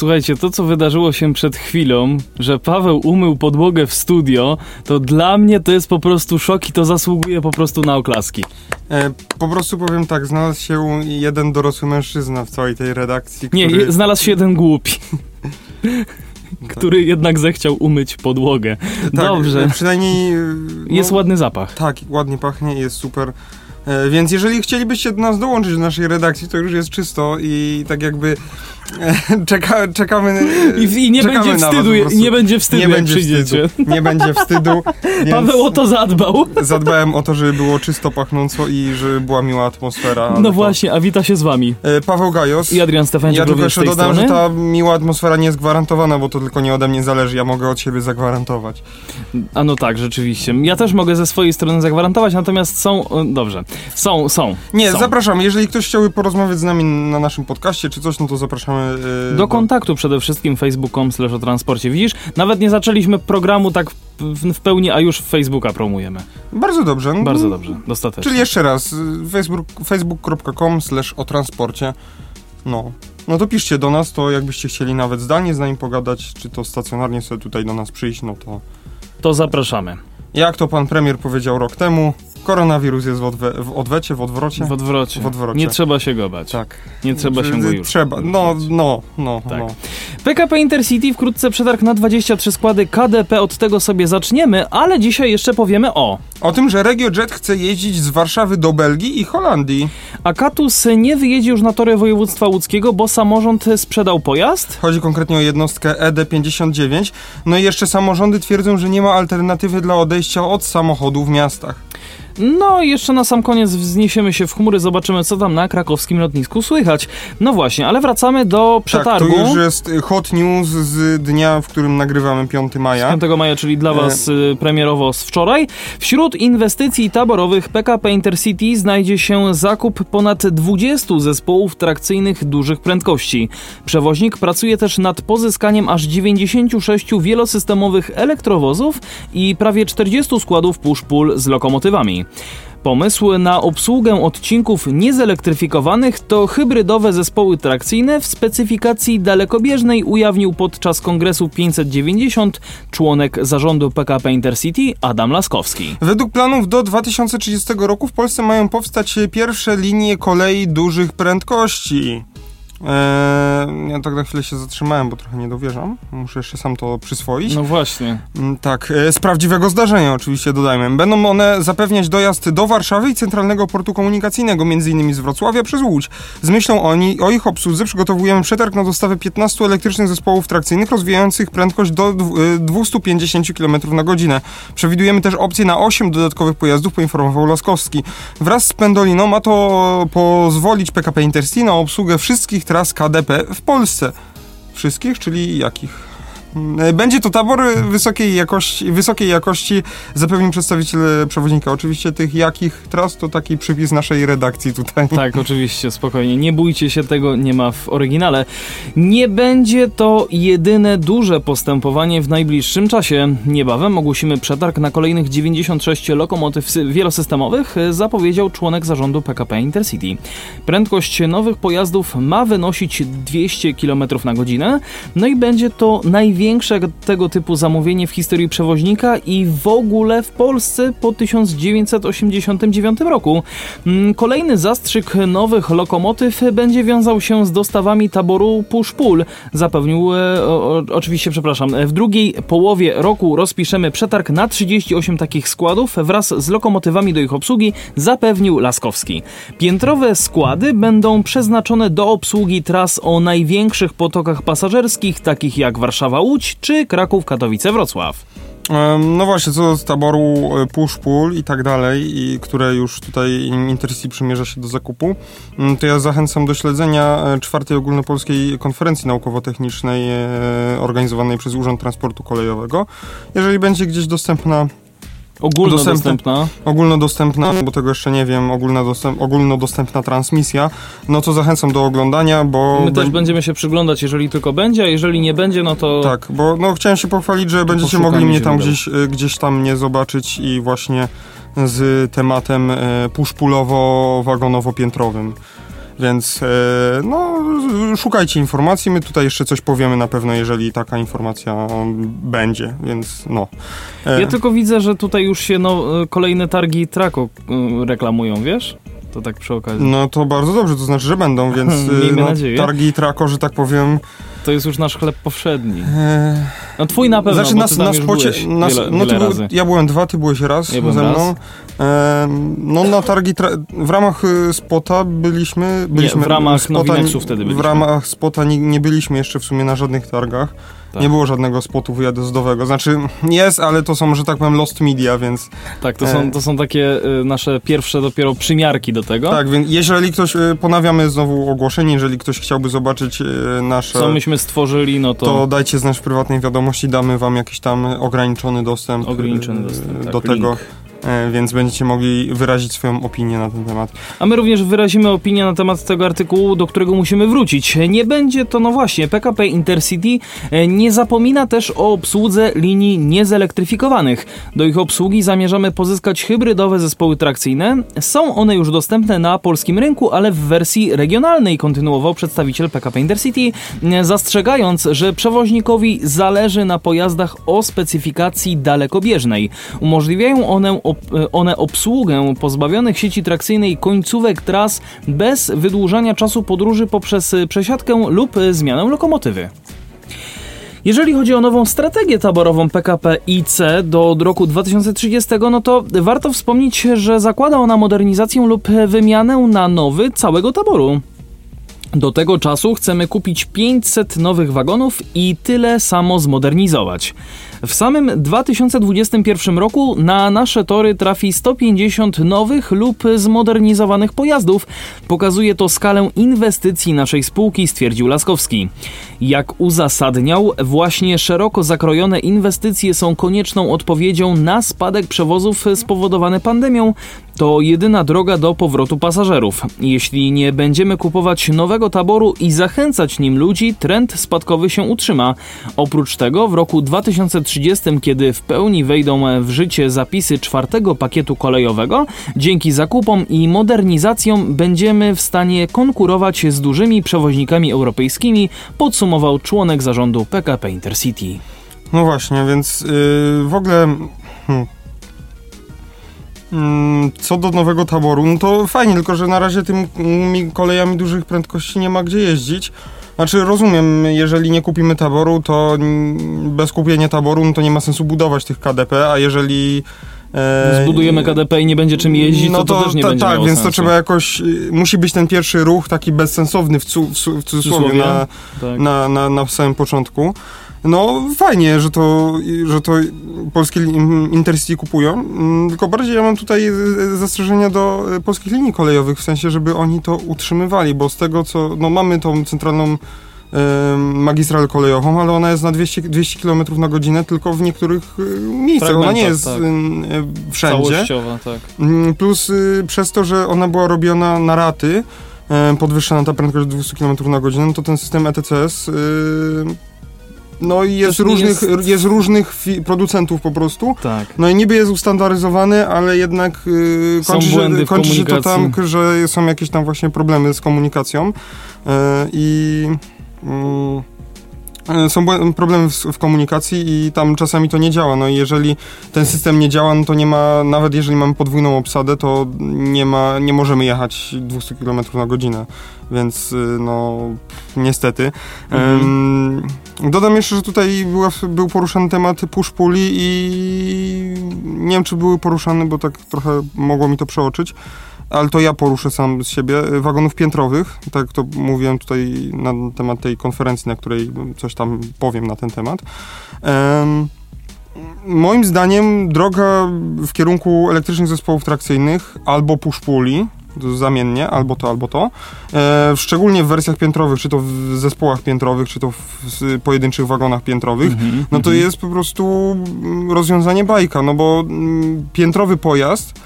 Słuchajcie, to co wydarzyło się przed chwilą, że Paweł umył podłogę w studio, to dla mnie to jest po prostu szok i to zasługuje po prostu na oklaski. E, po prostu powiem tak, znalazł się jeden dorosły mężczyzna w całej tej redakcji, Nie, który... je- znalazł się jeden głupi. który jednak zechciał umyć podłogę. tak, Dobrze. e, Przynajmniej... e, no, Jest ładny zapach. Tak, ładnie pachnie, jest super. E, więc jeżeli chcielibyście do nas dołączyć do naszej redakcji, to już jest czysto i tak jakby e, czeka, czekamy... I, i nie, czekamy będzie na was wstydu, prostu. nie będzie wstydu, nie jak będzie przyjdziecie. wstydu. Nie będzie wstydu. Paweł o to zadbał. Zadbałem o to, żeby było czysto pachnąco i żeby była miła atmosfera. No to- właśnie, a wita się z wami. E, Paweł Gajos. I Adrian Stefańczyk Ja tylko jeszcze dodam, strony. że ta miła atmosfera nie jest gwarantowana, bo to tylko nie ode mnie zależy. Ja mogę od siebie zagwarantować. A no tak, rzeczywiście. Ja też mogę ze swojej strony zagwarantować, natomiast są... Dobrze. Są, są. Nie, są. zapraszamy. Jeżeli ktoś chciałby porozmawiać z nami na naszym podcaście czy coś, no to zapraszamy. e, Do kontaktu przede wszystkim facebook.com slash o transporcie. Widzisz, nawet nie zaczęliśmy programu tak w, pełni, a już Facebooka promujemy. Bardzo dobrze. no, Bardzo dobrze, dostatecznie. Czyli jeszcze raz, y, facebook, facebook.com slash o transporcie. No. No to piszcie do nas, to jakbyście chcieli nawet zdalnie z nami pogadać, czy to stacjonarnie sobie tutaj do nas przyjść, no to... To zapraszamy. Jak to pan premier powiedział rok temu, koronawirus jest w, odwe- w odwecie, w odwrocie. W odwrocie. W odwrocie. Nie trzeba się go bać. Tak. Nie trzeba się go już. Trzeba, no, no, no, Tak. no. PKP Intercity wkrótce przetarg na 23 składy KDP, od tego sobie zaczniemy, ale dzisiaj jeszcze powiemy o. O tym, że RegioJet chce jeździć z Warszawy do Belgii i Holandii. Akatus nie wyjedzie już na tory województwa łódzkiego, bo samorząd sprzedał pojazd. Chodzi konkretnie o jednostkę E ED59. No i jeszcze samorządy twierdzą, że nie ma alternatywy dla odejścia od samochodu w miastach. No i jeszcze na sam koniec wzniesiemy się w chmury, zobaczymy co tam na krakowskim lotnisku słychać. No właśnie, ale wracamy do przetargu. Tak, to już jest hot news z dnia, w którym nagrywamy 5 maja. 5 maja, czyli dla E. Was y, premierowo z wczoraj. Wśród inwestycji taborowych PKP Intercity znajdzie się zakup ponad 20 zespołów trakcyjnych dużych prędkości. Przewoźnik pracuje też nad pozyskaniem aż 96 wielosystemowych elektrowozów i prawie 40 składów push-pull z lokomotywami. Pomysł na obsługę odcinków niezelektryfikowanych to hybrydowe zespoły trakcyjne w specyfikacji dalekobieżnej ujawnił podczas kongresu 590 członek zarządu PKP Intercity Adam Laskowski. Według planów do 2030 roku w Polsce mają powstać pierwsze linie kolei dużych prędkości. Eee, ja tak na chwilę się zatrzymałem, bo trochę nie dowierzam. Muszę jeszcze sam to przyswoić. No właśnie. Mm, Tak, e, z prawdziwego zdarzenia oczywiście dodajmy. Będą one zapewniać dojazd do Warszawy i Centralnego Portu Komunikacyjnego, m.in. z Wrocławia przez Łódź. Z myślą o, ni- o ich obsłudze przygotowujemy przetarg na dostawę 15 elektrycznych zespołów trakcyjnych rozwijających prędkość do dw- e, 250 km na godzinę. Przewidujemy też opcję na 8 dodatkowych pojazdów, poinformował Laskowski. Wraz z Pendoliną ma to pozwolić PKP Intercity na obsługę wszystkich tras KDP w Polsce. Wszystkich, czyli jakich? Mm, Będzie to tabor wysokiej jakości, wysokiej jakości zapewnił przedstawiciel przewoźnika. Oczywiście tych jakich tras to taki przypis naszej redakcji tutaj. Tak, oczywiście, spokojnie. Nie bójcie się tego, nie ma w oryginale. Nie będzie to jedyne duże postępowanie w najbliższym czasie. Niebawem ogłosimy przetarg na kolejnych 96 lokomotyw sy- wielosystemowych, e, zapowiedział członek zarządu PKP Intercity. Prędkość nowych pojazdów ma wynosić 200 km na godzinę, no i będzie to największe tego typu zamówienie w historii przewoźnika i w ogóle w Polsce po 1989 roku. Mm, Kolejny zastrzyk nowych lokomotyw będzie wiązał się z dostawami taboru push-pull. Zapewnił, e, o, oczywiście, przepraszam, w drugiej połowie roku rozpiszemy przetarg na 38 takich składów wraz z lokomotywami do ich obsługi, zapewnił Laskowski. Piętrowe składy będą przeznaczone do obsługi tras o największych potokach pasażerskich, takich jak Warszawa-Łódź czy Kraków-Katowice-Wrocław. Em, No właśnie, co do taboru e, push-pull i tak dalej, i które już tutaj Intercity przymierza się do zakupu, mm, to ja zachęcam do śledzenia e, czwartej ogólnopolskiej konferencji naukowo-technicznej e, organizowanej przez Urząd Transportu Kolejowego. Jeżeli będzie gdzieś dostępna Ogólnodostępna. ogólnodostępna, bo tego jeszcze nie wiem, ogólnodostęp, ogólnodostępna transmisja, no to zachęcam do oglądania, bo... My też będziemy się przyglądać, jeżeli tylko będzie, a jeżeli nie będzie, no to Tak, bo no, chciałem się pochwalić, że będziecie mogli mnie tam gdzieś, y, gdzieś tam mnie zobaczyć i właśnie z tematem e, puszpulowo-wagonowo-piętrowym. Więc e, no, szukajcie informacji, my tutaj jeszcze coś powiemy na pewno, jeżeli taka informacja będzie, więc no. E, Ja tylko widzę, że tutaj już się no, y, kolejne targi Trako reklamują, wiesz? To tak przy okazji. No to bardzo dobrze, to znaczy, że będą, więc Miejmy no, nadzieję. targi trako, że tak powiem. To jest już nasz chleb powszedni. E, No twój na pewno, znaczy bo na, ty tam na już spocie, byłeś na, wiele, no wiele ty był, ja byłem dwa, ty byłeś raz Ja ze mną. raz. E, no na targi, w ramach y, spota byliśmy, byliśmy w ramach spota, Nowinexu wtedy W byliśmy. ramach spota nie, nie byliśmy jeszcze w sumie na żadnych targach. Tak. Nie było żadnego spotu wyjazdowego. Znaczy jest, ale to są, że tak powiem, lost media, więc Tak, to E. są, to są takie y, nasze pierwsze dopiero przymiarki do tego. tak, więc jeżeli ktoś, y, ponawiamy znowu ogłoszenie, jeżeli ktoś chciałby zobaczyć y, nasze... Co myśmy stworzyli, no to, to dajcie znać w prywatnej wiadomości, damy wam jakiś tam ograniczony dostęp, ograniczony dostęp. Tak, do tego, link. e, więc będziecie mogli wyrazić swoją opinię na ten temat. A my również wyrazimy opinię na temat tego artykułu, do którego musimy wrócić. Nie będzie to, no właśnie, PKP Intercity e, nie zapomina też o obsłudze linii niezelektryfikowanych. Do ich obsługi zamierzamy pozyskać hybrydowe zespoły trakcyjne. Są one już dostępne na polskim rynku, ale w wersji regionalnej, kontynuował przedstawiciel PKP Intercity, e, zastrzegając, że przewoźnikowi zależy na pojazdach o specyfikacji dalekobieżnej. Umożliwiają one, e, one obsługę pozbawionych sieci trakcyjnej końcówek tras bez wydłużania czasu podróży poprzez e, przesiadkę lub e, zmianę lokomotywy. Jeżeli chodzi o nową strategię taborową PKP IC do roku 2030, no to warto wspomnieć, że zakłada ona modernizację lub wymianę na nowy całego taboru. Do tego czasu chcemy kupić 500 nowych wagonów i tyle samo zmodernizować. W samym 2021 roku na nasze tory trafi 150 nowych lub zmodernizowanych pojazdów. Pokazuje to skalę inwestycji naszej spółki, stwierdził Laskowski. Jak uzasadniał, właśnie szeroko zakrojone inwestycje są konieczną odpowiedzią na spadek przewozów spowodowany pandemią. To jedyna droga do powrotu pasażerów. Jeśli nie będziemy kupować nowego taboru i zachęcać nim ludzi, trend spadkowy się utrzyma. Oprócz tego w roku 2030, kiedy w pełni wejdą w życie zapisy czwartego pakietu kolejowego, dzięki zakupom i modernizacjom będziemy w stanie konkurować z dużymi przewoźnikami europejskimi, podsumował członek zarządu PKP Intercity. No właśnie, więc yy, w ogóle. Hmm. Mm, Co do nowego taboru, no to fajnie, tylko że na razie tymi kolejami dużych prędkości nie ma gdzie jeździć. Znaczy rozumiem, jeżeli nie kupimy taboru, to mm, bez kupienia taboru no to nie ma sensu budować tych KDP, a jeżeli e, Zbudujemy KDP i nie będzie czym jeździć, to, to, też nie ta- będzie Tak, więc sensu. to trzeba jakoś, y, musi być ten pierwszy ruch taki bezsensowny w, cu, w, w cudzysłowie cudzysłowie, na, tak. na, na, na samym początku. No fajnie, że to, że to polskie Intercity kupują, mm, tylko bardziej ja mam tutaj y, zastrzeżenia do y, polskich linii kolejowych, w sensie, żeby oni to utrzymywali, bo z tego co, no mamy tą centralną magistralę kolejową, ale ona jest na 200, 200 km na godzinę tylko w niektórych miejscach, ona nie jest tak. wszędzie. Całościowa, tak. Mm, Plus y, przez to, że ona była robiona na raty, podwyższana ta prędkość do 200 km na godzinę, no to ten system ETCS y, no i jest Też różnych, jest- jest... różnych producentów po prostu. Tak. No i niby jest ustandaryzowany, ale jednak y, Są kończy, się, kończy się to tam, że są jakieś tam właśnie problemy z komunikacją y, i y, są błę- problemy w, komunikacji i tam czasami to nie działa. No i jeżeli ten system nie działa, no to nie ma, nawet jeżeli mamy podwójną obsadę, to nie ma, nie możemy jechać 200 km na godzinę. Więc y, no niestety. Mhm. Dodam jeszcze, że tutaj była, był poruszany temat push puli i nie wiem, czy były poruszane, bo tak trochę mogło mi to przeoczyć. Ale to ja poruszę sam z siebie y, wagonów piętrowych, tak to mówiłem tutaj na temat tej konferencji, na której coś tam powiem na ten temat. Em, moim zdaniem droga w kierunku elektrycznych zespołów trakcyjnych albo push puli to zamiennie, albo to, albo to. E, szczególnie w wersjach piętrowych, czy to w zespołach piętrowych, czy to w, pojedynczych wagonach piętrowych, Mhm, no to mhm. jest po prostu mm, rozwiązanie bajka, no bo mm, piętrowy pojazd,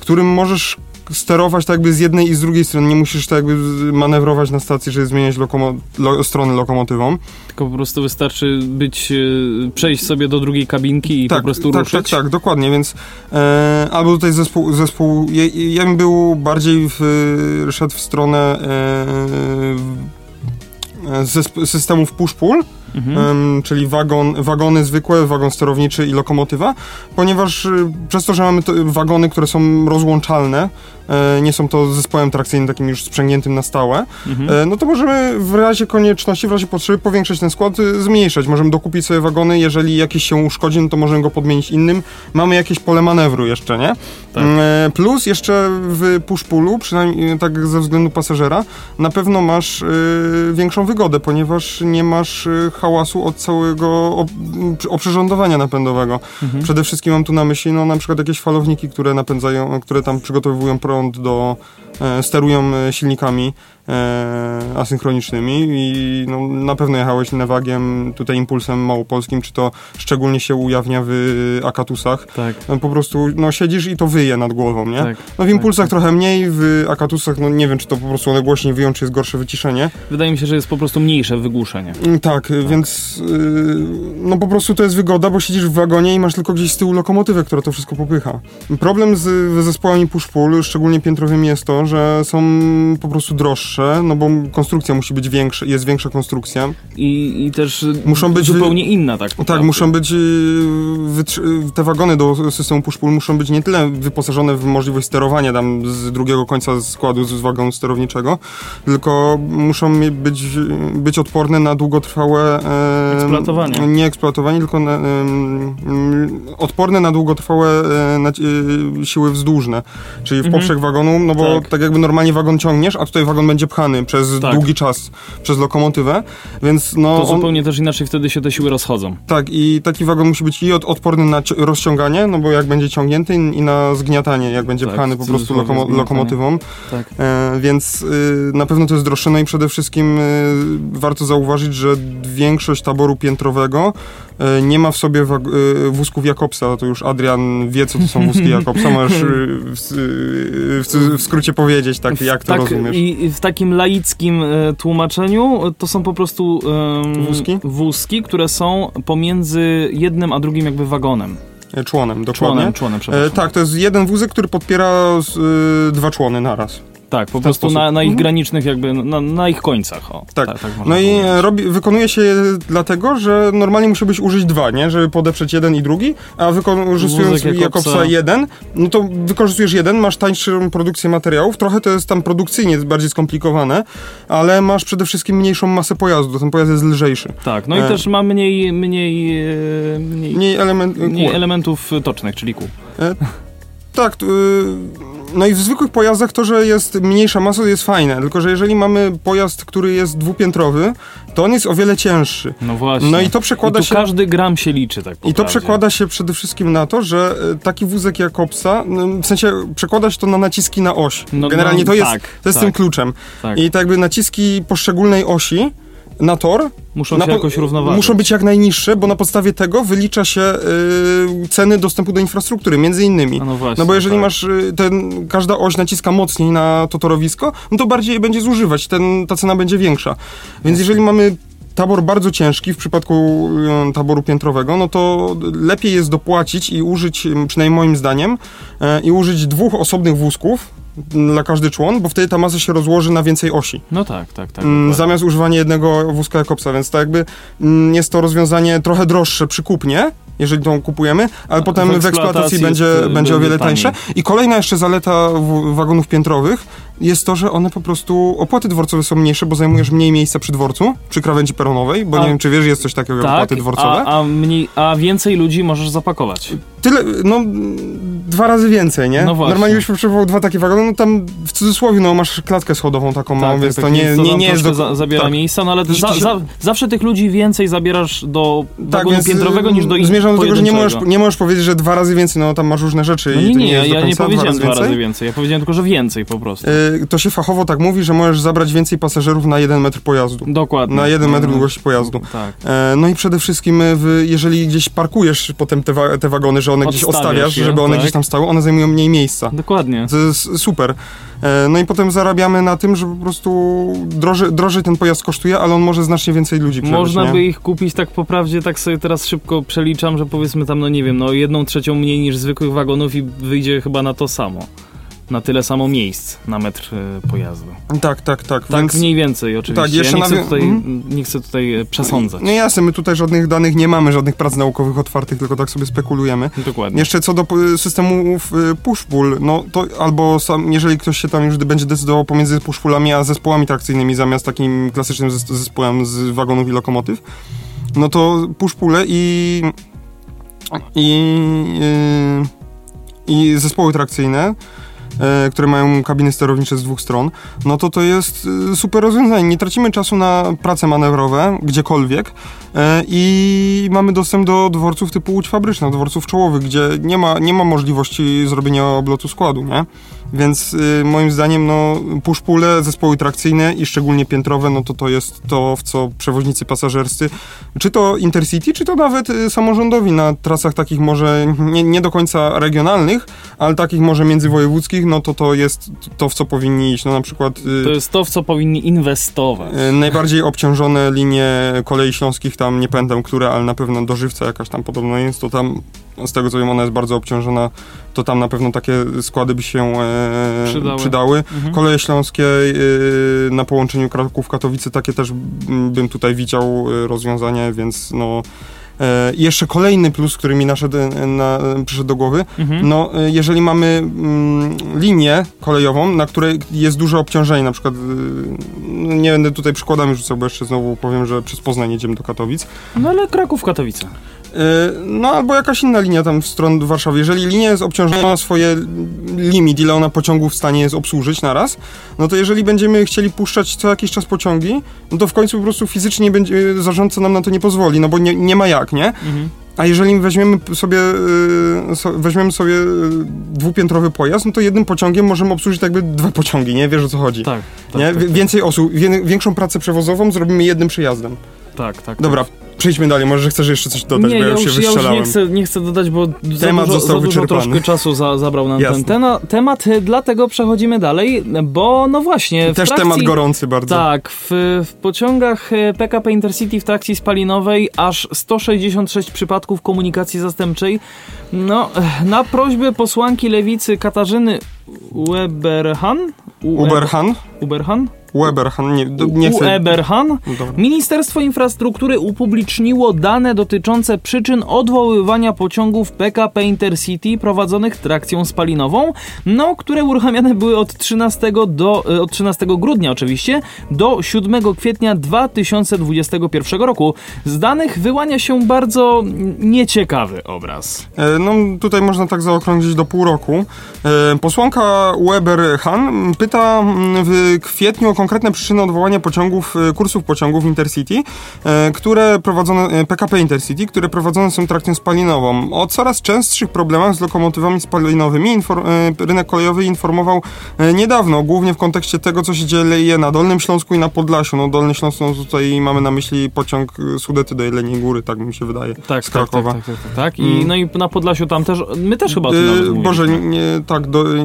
którym możesz sterować tak jakby z jednej i z drugiej strony, nie musisz tak jakby manewrować na stacji, żeby zmieniać lokomo- lo- stronę lokomotywą. Tylko po prostu wystarczy być, e, przejść sobie do drugiej kabinki i po prostu tak, ruszyć. Tak, tak, dokładnie, więc e, albo tutaj zespół, zespół ja, ja bym był bardziej w, szedł w stronę e, zesp- systemów push-pull, Mhm. czyli wagon, wagony zwykłe, wagon sterowniczy i lokomotywa, ponieważ y, przez to, że mamy to, wagony, które są rozłączalne, e, nie są to zespołem trakcyjnym takim już sprzęgniętym na stałe, Mhm. e, no to możemy w razie konieczności, w razie potrzeby powiększać ten skład, y, zmniejszać. Możemy dokupić sobie wagony, jeżeli jakiś się uszkodzi, no to możemy go podmienić innym. Mamy jakieś pole manewru jeszcze, nie? Tak. E, Plus jeszcze w push-pullu, przynajmniej tak ze względu pasażera, na pewno masz y, większą wygodę, ponieważ nie masz hałasu od całego op- oprzyrządowania napędowego. Mhm. Przede wszystkim mam tu na myśli, no na przykład jakieś falowniki, które napędzają, które tam przygotowują prąd do, e, sterują e, silnikami asynchronicznymi i no, na pewno jechałeś Nevagiem, tutaj impulsem małopolskim, czy to szczególnie się ujawnia w Akatusach. Tak, No, po prostu no, siedzisz i to wyje nad głową, nie? tak. No w impulsach tak. trochę mniej, w Akatusach, no nie wiem, czy to po prostu one głośniej wyją, czy jest gorsze wyciszenie. Wydaje mi się, że jest po prostu mniejsze wygłuszenie. Mm, Tak, y, więc y, no po prostu to jest wygoda, bo siedzisz w wagonie i masz tylko gdzieś z tyłu lokomotywę, która to wszystko popycha. Problem z zespołami push-pull, szczególnie piętrowymi, jest to, że są po prostu droższe, no bo konstrukcja musi być większa, jest większa konstrukcja. I, i też Muszą być zupełnie inna, tak? Tak, muszą być, y, wytrzy- te wagony do systemu push-pull muszą być nie tyle wyposażone w możliwość sterowania tam z drugiego końca składu z wagonu sterowniczego, tylko muszą być, być odporne na długotrwałe... E, Eksploatowanie. Nie eksploatowanie, tylko na, mm, odporne na długotrwałe e, na, e, siły wzdłużne, czyli w Mhm. poprzek wagonu, no bo Tak. tak. jakby normalnie wagon ciągniesz, a tutaj wagon będzie pchany przez Tak. długi czas przez lokomotywę, więc no... To on- zupełnie też inaczej wtedy się te siły rozchodzą. tak, i taki wagon musi być i od, odporny na ci- rozciąganie, no bo jak będzie ciągnięty, i na zgniatanie, jak będzie Tak, pchany po prostu lokomo- lokomotywą. Tak. E, więc y, na pewno to jest droższe. No i przede wszystkim y, warto zauważyć, że większość taboru piętrowego nie ma w sobie y, wózków Jakobsa. To już Adrian wie, co to są wózki Jakobsa. Możesz y, w, w, w skrócie powiedzieć, tak, jak to tak, rozumiesz. I w takim laickim e, tłumaczeniu e, to są po prostu em, Wózki? wózki, które są pomiędzy jednym a drugim jakby wagonem. E, Członem, dokładnie. Członem, członem, E, przepraszam. tak, to jest jeden wózek, który podpiera dwa człony naraz. Tak, po prostu sposób. na, na ich Mhm. granicznych jakby, na, na ich końcach. O, Tak. można No i powiedzieć. e, robi, wykonuje się je dlatego, że normalnie musiałbyś użyć dwa, nie? Żeby podeprzeć jeden i drugi, a wykorzystując Jakobsa jeden, no to wykorzystujesz jeden, masz tańszą produkcję materiałów, trochę to jest tam produkcyjnie bardziej skomplikowane, ale masz przede wszystkim mniejszą masę pojazdu, ten pojazd jest lżejszy. Tak, no i e, też ma mniej, mniej, e, mniej, Mniej element... mniej elementów tocznych, czyli kół. Tak, t- y, no i w zwykłych pojazdach to, że jest mniejsza masa jest fajne, tylko że jeżeli mamy pojazd, który jest dwupiętrowy, to on jest o wiele cięższy. No właśnie. No i to I przekłada tu się... każdy gram się liczy, tak po I to prawdzie. przekłada się przede wszystkim na to, że e, taki wózek Jakobsa, no, w sensie przekłada się to na naciski na oś. No, Generalnie no, to jest, tak, to jest tak, tym kluczem. Tak. I tak jakby naciski poszczególnej osi na tor Muszą na się jakoś równoważyć. muszą być jak najniższe, bo na podstawie tego wylicza się y, ceny dostępu do infrastruktury, między innymi. No właśnie. No bo jeżeli tak. masz y, ten, każda oś naciska mocniej na to torowisko, no to bardziej będzie zużywać, ten, ta cena będzie większa. Więc jeżeli mamy tabor bardzo ciężki w przypadku y, taboru piętrowego, no to lepiej jest dopłacić i użyć, przynajmniej moim zdaniem, y, i użyć dwóch osobnych wózków dla każdy człon, bo wtedy ta masa się rozłoży na więcej osi. No tak, tak, tak. Mm, zamiast używania jednego wózka Jakobsa, więc to jakby mm, jest to rozwiązanie trochę droższe przy kupnie, jeżeli tą kupujemy, ale potem w eksploatacji, eksploatacji będzie, jest, y, będzie o wiele taniej. tańsze. I kolejna jeszcze zaleta wagonów piętrowych jest to, że one po prostu, opłaty dworcowe są mniejsze, bo zajmujesz mniej miejsca przy dworcu, przy krawędzi peronowej, bo A- nie wiem, czy wiesz, jest coś takiego jak tak, opłaty dworcowe. a, a, mniej, a więcej ludzi możesz zapakować. Tyle, no dwa razy więcej, nie? No właśnie. Normalnie byś potrzebował dwa takie wagony, no tam w cudzysłowie, no masz klatkę schodową taką małą, więc tak, to nie, nie, nie jest... Do, za, zabiera tak. miejsca, no ale za, zawsze tych ludzi więcej zabierasz do Tak, wagonu więc piętrowego y, niż do Zmierzam do tego, że nie możesz, nie możesz powiedzieć, że dwa razy więcej, no tam masz różne rzeczy No i nie, nie, nie ja nie końca powiedziałem dwa razy więcej. więcej, ja powiedziałem tylko, że więcej po prostu. Y, To się fachowo tak mówi, że możesz zabrać więcej pasażerów na jeden metr pojazdu. Dokładnie. Na jeden metr No, długości pojazdu. Tak. E, No i przede wszystkim, w, jeżeli gdzieś parkujesz potem te, wa- te wagony, że one gdzieś Odstawiasz odstawiasz, je, żeby one tak. gdzieś tam stały, one zajmują mniej miejsca. Dokładnie. To jest super. E, No i potem zarabiamy na tym, że po prostu drożej, drożej ten pojazd kosztuje, ale on może znacznie więcej ludzi przebyć, Można nie? by ich kupić tak po prawdzie, tak sobie teraz szybko przeliczam, że powiedzmy tam, no nie wiem, no jedną trzecią mniej niż zwykłych wagonów i wyjdzie chyba na to samo. Na tyle samo miejsc na metr e, pojazdu. Tak, tak, tak. Tak Więc... mniej więcej oczywiście. Tak, jeszcze ja nie chcę, nawią- tutaj, Mhm. nie chcę tutaj e, przesądzać. No jasne, my tutaj żadnych danych nie mamy, żadnych prac naukowych otwartych, tylko tak sobie spekulujemy. Dokładnie. Jeszcze co do systemów y, push-pull, no to albo sam, jeżeli ktoś się tam już będzie decydował pomiędzy push-pullami a zespołami trakcyjnymi zamiast takim klasycznym zes- zespołem z wagonów i lokomotyw, no to push-pulle i i, i zespoły trakcyjne e, które mają kabiny sterownicze z dwóch stron, no to to jest y, super rozwiązanie. Nie tracimy czasu na prace manewrowe gdziekolwiek e, i mamy dostęp do dworców typu łódź fabryczna, dworców czołowych, gdzie nie ma, nie ma możliwości zrobienia oblotu składu, nie? Więc y, moim zdaniem, no, push-pulle, zespoły trakcyjne i szczególnie piętrowe, no to to jest to, w co przewoźnicy pasażerscy, czy to Intercity, czy to nawet y, samorządowi na trasach takich może nie, nie do końca regionalnych, ale takich może międzywojewódzkich, no to to jest to, w co powinni iść. No na przykład y, To jest to, w co powinni inwestować. y, najbardziej obciążone linie kolei śląskich, tam nie pamiętam które, ale na pewno do Żywca jakaś tam podobno jest, to tam z tego co wiem ona jest bardzo obciążona, to tam na pewno takie składy by się e, Przydały. przydały. Mhm. Koleje śląskie y, na połączeniu Kraków-Katowice, takie też mm, bym tutaj widział rozwiązanie, więc no... E, i jeszcze kolejny plus, który mi naszedł, e, na, przyszedł do głowy, Mhm. no, jeżeli mamy mm, linię kolejową, na której jest duże obciążenie, na przykład, no, nie będę tutaj przykładami rzucał, bo jeszcze znowu powiem, że przez Poznań jedziemy do Katowic, No ale Kraków, Katowice. y, no albo jakaś inna linia tam w stronę Warszawy. Jeżeli linia jest obciążona na swoje limit, ile ona pociągów w stanie jest obsłużyć naraz, no to jeżeli będziemy chcieli puszczać co jakiś czas pociągi, no to w końcu po prostu fizycznie będzie, zarządca nam na to nie pozwoli, no bo nie, nie ma jak, nie? Mhm. A jeżeli weźmiemy sobie, y, weźmiemy sobie y, dwupiętrowy pojazd, no to jednym pociągiem możemy obsłużyć jakby dwa pociągi, nie? Wiesz o co chodzi. Tak, tak, nie? tak, tak, Więcej osób, wie, większą pracę przewozową zrobimy jednym przejazdem. tak, tak. Dobra, przejdźmy dalej, może chcesz jeszcze coś dodać, nie, bo ja ja już się ja już wystrzelałem. nie, chcę, nie chcę dodać, bo Temat dużo, został za dużo wyczerpany. troszkę czasu za, zabrał nam Jasne. ten tena, temat, y, dlatego przechodzimy dalej, bo no właśnie... Też trakcji- temat gorący bardzo. Tak, w, w pociągach PKP Intercity w trakcji spalinowej aż 166 przypadków komunikacji zastępczej. No, na prośbę posłanki lewicy Katarzyny Weberhan? Uberhan? Uberhan? Weberhan, nie, nie chcę... Ueberhan? Dobra. Ministerstwo Infrastruktury upubliczniło dane dotyczące przyczyn odwoływania pociągów PKP Intercity prowadzonych trakcją spalinową, no, które uruchamiane były od 13, do, e, od 13 grudnia oczywiście do 7 kwietnia 2021 roku. Z danych wyłania się bardzo nieciekawy obraz. E, No tutaj można tak zaokrąglić do pół roku. E, Posłanka Weber-Han pyta mm, w kwietniu o konkretne przyczyny odwołania pociągów, e, kursów pociągów Intercity, e, które prowadzone, e, PKP Intercity, które prowadzone są trakcją spalinową. O coraz częstszych problemach z lokomotywami spalinowymi infor- e, rynek kolejowy informował e, niedawno, głównie w kontekście tego, co się dzieje na Dolnym Śląsku i na Podlasiu. No Dolny Śląsk, no tutaj mamy na myśli pociąg e, Sudety do Jeleniej Góry, tak mi się wydaje, Tak, z tak, tak, Krakowa. tak, tak, tak, tak. I, Mm. No i na Podlasiu tam też, my też chyba o tym Boże, nie, tak, do, yy,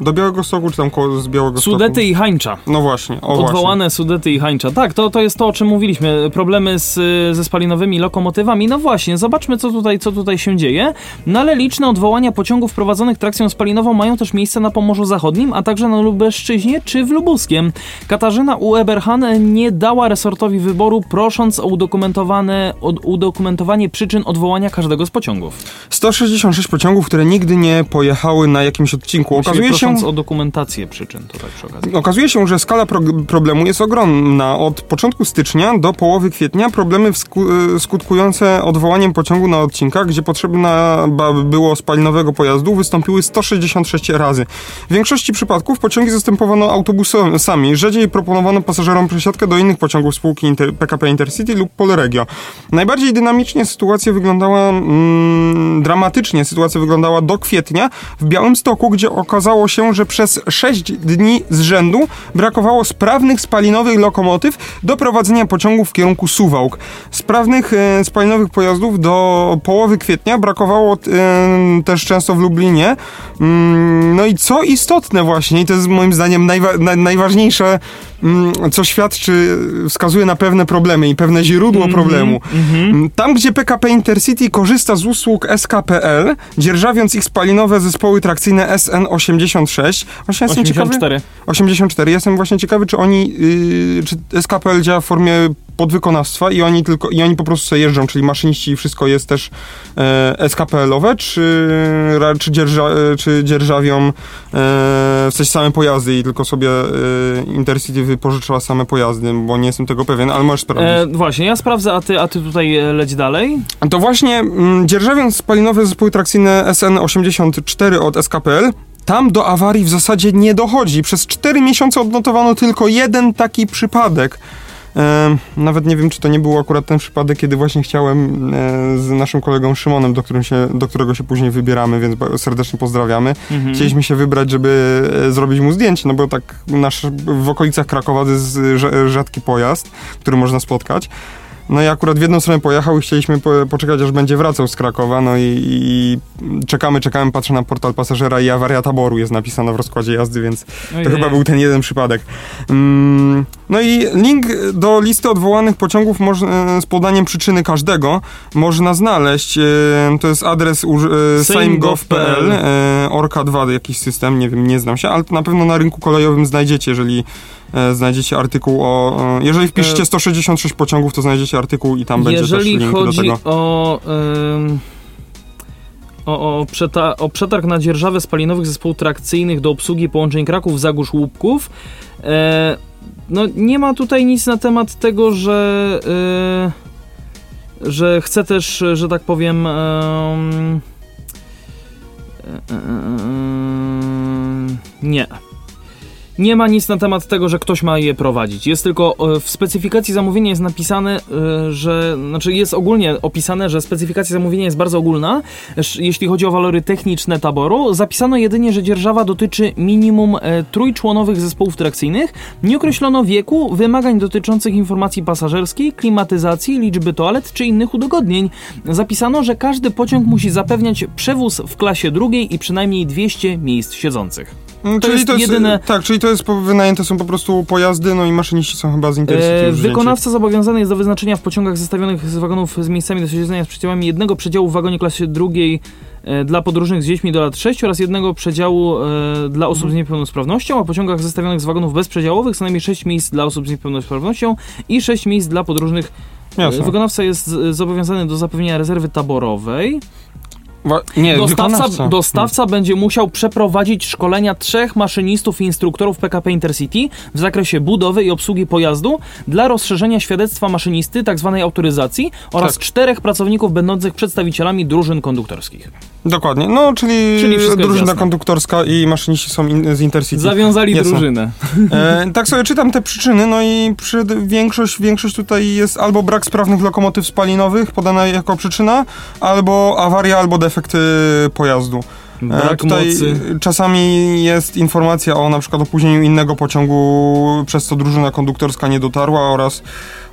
do Białego Stoku, czy tam koło z Białego Sudety i Hańcza. No właśnie, o właśnie. Odwołane Sudety i Hańcza. Tak, to, to jest to, o czym mówiliśmy. Problemy z, ze spalinowymi lokomotywami. No właśnie, zobaczmy, co tutaj, co tutaj się dzieje. No ale liczne odwołania pociągów prowadzonych trakcją spalinową mają też miejsce na Pomorzu Zachodnim, a także na Lubelszczyźnie czy w Lubuskiem. Katarzyna U. Eberhan nie dała resortowi wyboru, prosząc o udokumentowane, o udokumentowanie przyczyn odwołania każdego z pociągów. 166 pociągów, które nigdy nie pojechały na jakimś odcinku. Właściwie Okazuje się, o dokumentację przyczyn, to tak przy okazji. okazuje się, że skala pro problemu jest ogromna. Od początku stycznia do połowy kwietnia problemy sku e, skutkujące odwołaniem pociągu na odcinkach, gdzie potrzebna było spalinowego pojazdu, wystąpiły 166 razy. W większości przypadków pociągi zastępowano autobusami. Rzadziej proponowano pasażerom przesiadkę do innych pociągów spółki Inter PKP Intercity lub Polregio. Najbardziej dynamicznie sytuacja wyglądała, mm, dramatycznie sytuacja wyglądała do kwietnia w Białymstoku, gdzie okazało się, że przez 6 dni z rzędu brakowało sprawnych spalinowych lokomotyw do prowadzenia pociągów w kierunku Suwałk. Sprawnych e, spalinowych pojazdów do połowy kwietnia brakowało e, też często w Lublinie. Mm, no i co istotne właśnie, i to jest moim zdaniem najwa na, najważniejsze, mm, co świadczy, wskazuje na pewne problemy i pewne źródło mm -hmm, problemu. Mm -hmm. Tam, gdzie PKP Intercity korzysta z usług SKPL, dzierżawiąc ich spalinowe zespoły trakcyjne SN86, właśnie 84. Ciekawy, 84. Jestem właśnie ciekawy, czy oni, yy, czy SKPL działa w formie podwykonawstwa i oni tylko, i oni po prostu sobie jeżdżą, czyli maszyniści i wszystko jest też e, SKPL-owe, czy, czy, dzierża, e, czy dzierżawią e, w sensie same pojazdy i tylko sobie e, Intercity wypożyczyła same pojazdy, bo nie jestem tego pewien, ale możesz sprawdzić. E, właśnie, ja sprawdzę, a ty, a ty tutaj e, leć dalej. To właśnie m, mm, dzierżawiąc spalinowe zespoły trakcyjne SN84 od SKPL, tam do awarii w zasadzie nie dochodzi. Przez 4 miesiące odnotowano tylko jeden taki przypadek. E, nawet nie wiem, czy to nie był akurat ten przypadek, kiedy właśnie chciałem e, z naszym kolegą Szymonem, do, którym się, do którego się później wybieramy, więc serdecznie pozdrawiamy. Mhm. Chcieliśmy się wybrać, żeby e, zrobić mu zdjęcie, no bo tak nasz, w okolicach Krakowa to jest rzadki pojazd, który można spotkać. No i akurat w jedną stronę pojechał i chcieliśmy po, poczekać, aż będzie wracał z Krakowa, no i, i, czekamy, czekamy, patrzę na portal pasażera i awaria taboru jest napisana w rozkładzie jazdy, więc Ojej. to chyba był ten jeden przypadek. Mm, no i link do listy odwołanych pociągów można, z podaniem przyczyny każdego można znaleźć. E, to jest adres e, sejmgov.pl, e, Orka 2, jakiś system, nie wiem, nie znam się, ale na pewno na rynku kolejowym znajdziecie, jeżeli E, znajdziecie artykuł o... E, jeżeli wpiszecie 166 e, pociągów, to znajdziecie artykuł i tam będzie jeżeli też link do tego. Jeżeli o... o, o, przeta o przetarg na dzierżawę spalinowych zespołów trakcyjnych do obsługi połączeń Kraków, Zagórz, Łupków. E, no nie ma tutaj nic na temat tego, że e, że chcę też, że tak powiem e, nie. Nie ma nic na temat tego, że ktoś ma je prowadzić. Jest tylko e, w specyfikacji zamówienia jest napisane, e, że znaczy jest ogólnie opisane, że specyfikacja zamówienia jest bardzo ogólna, jeśli chodzi o walory techniczne taboru. Zapisano jedynie, że dzierżawa dotyczy minimum e, trójczłonowych zespołów trakcyjnych. Nie określono wieku, wymagań dotyczących informacji pasażerskiej, klimatyzacji, liczby toalet czy innych udogodnień. Zapisano, że każdy pociąg musi zapewniać przewóz w klasie drugiej i przynajmniej 200 miejsc siedzących. Mm, to czyli jest, to jest jedyne... Tak, czyli to jest wynajęte są po prostu pojazdy, no i maszyniści są chyba z Intercity. E, wykonawca zobowiązany jest do wyznaczenia w pociągach zestawionych z wagonów z miejscami do siedzenia z przedziałami jednego przedziału w wagonie klasy drugiej e, dla podróżnych z dziećmi do lat 6 oraz jednego przedziału e, dla osób z mhm. niepełnosprawnością, a w pociągach zestawionych z wagonów bezprzedziałowych co najmniej 6 miejsc dla osób z niepełnosprawnością i 6 miejsc dla podróżnych. E, Jasne. Wykonawca jest zobowiązany do zapewnienia rezerwy taborowej. Nie, dostawca, dostawca hmm. będzie musiał przeprowadzić szkolenia trzech maszynistów i instruktorów PKP Intercity w zakresie budowy i obsługi pojazdu dla rozszerzenia świadectwa maszynisty, tzw. Tak autoryzacji oraz tak. czterech pracowników będących przedstawicielami drużyn konduktorskich. Dokładnie, no czyli, czyli drużyna konduktorska i maszyniści są in, z Intercity. Zawiązali nie drużynę. E, tak sobie czytam te przyczyny, no i przy, większość, większość tutaj jest albo brak sprawnych lokomotyw spalinowych podana jako przyczyna, albo awaria, albo defekty pojazdu. E, brak Tutaj mocy. Czasami jest informacja o na przykład opóźnieniu innego pociągu, przez co drużyna konduktorska nie dotarła oraz,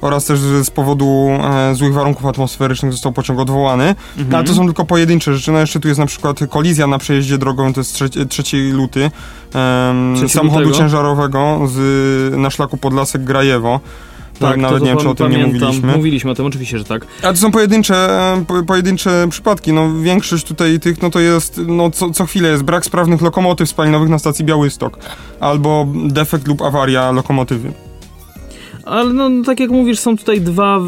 oraz też z powodu e, złych warunków atmosferycznych został pociąg odwołany. Mhm. Ale to są tylko pojedyncze rzeczy. No jeszcze tu jest na przykład kolizja na przejeździe drogowym, to jest 3, luty, e, samochodu lutego? ciężarowego z, na szlaku Podlasek Grajewo. Tak, nawet nie wiem, czy o tym pamiętam. nie mówiliśmy. Mówiliśmy o tym, oczywiście, że tak. A to są pojedyncze, po, pojedyncze przypadki. No, większość tutaj tych, no to jest, no co, co chwilę jest brak sprawnych lokomotyw spalinowych na stacji Białystok. Albo defekt lub awaria lokomotywy. Ale no, tak jak mówisz, są tutaj dwa,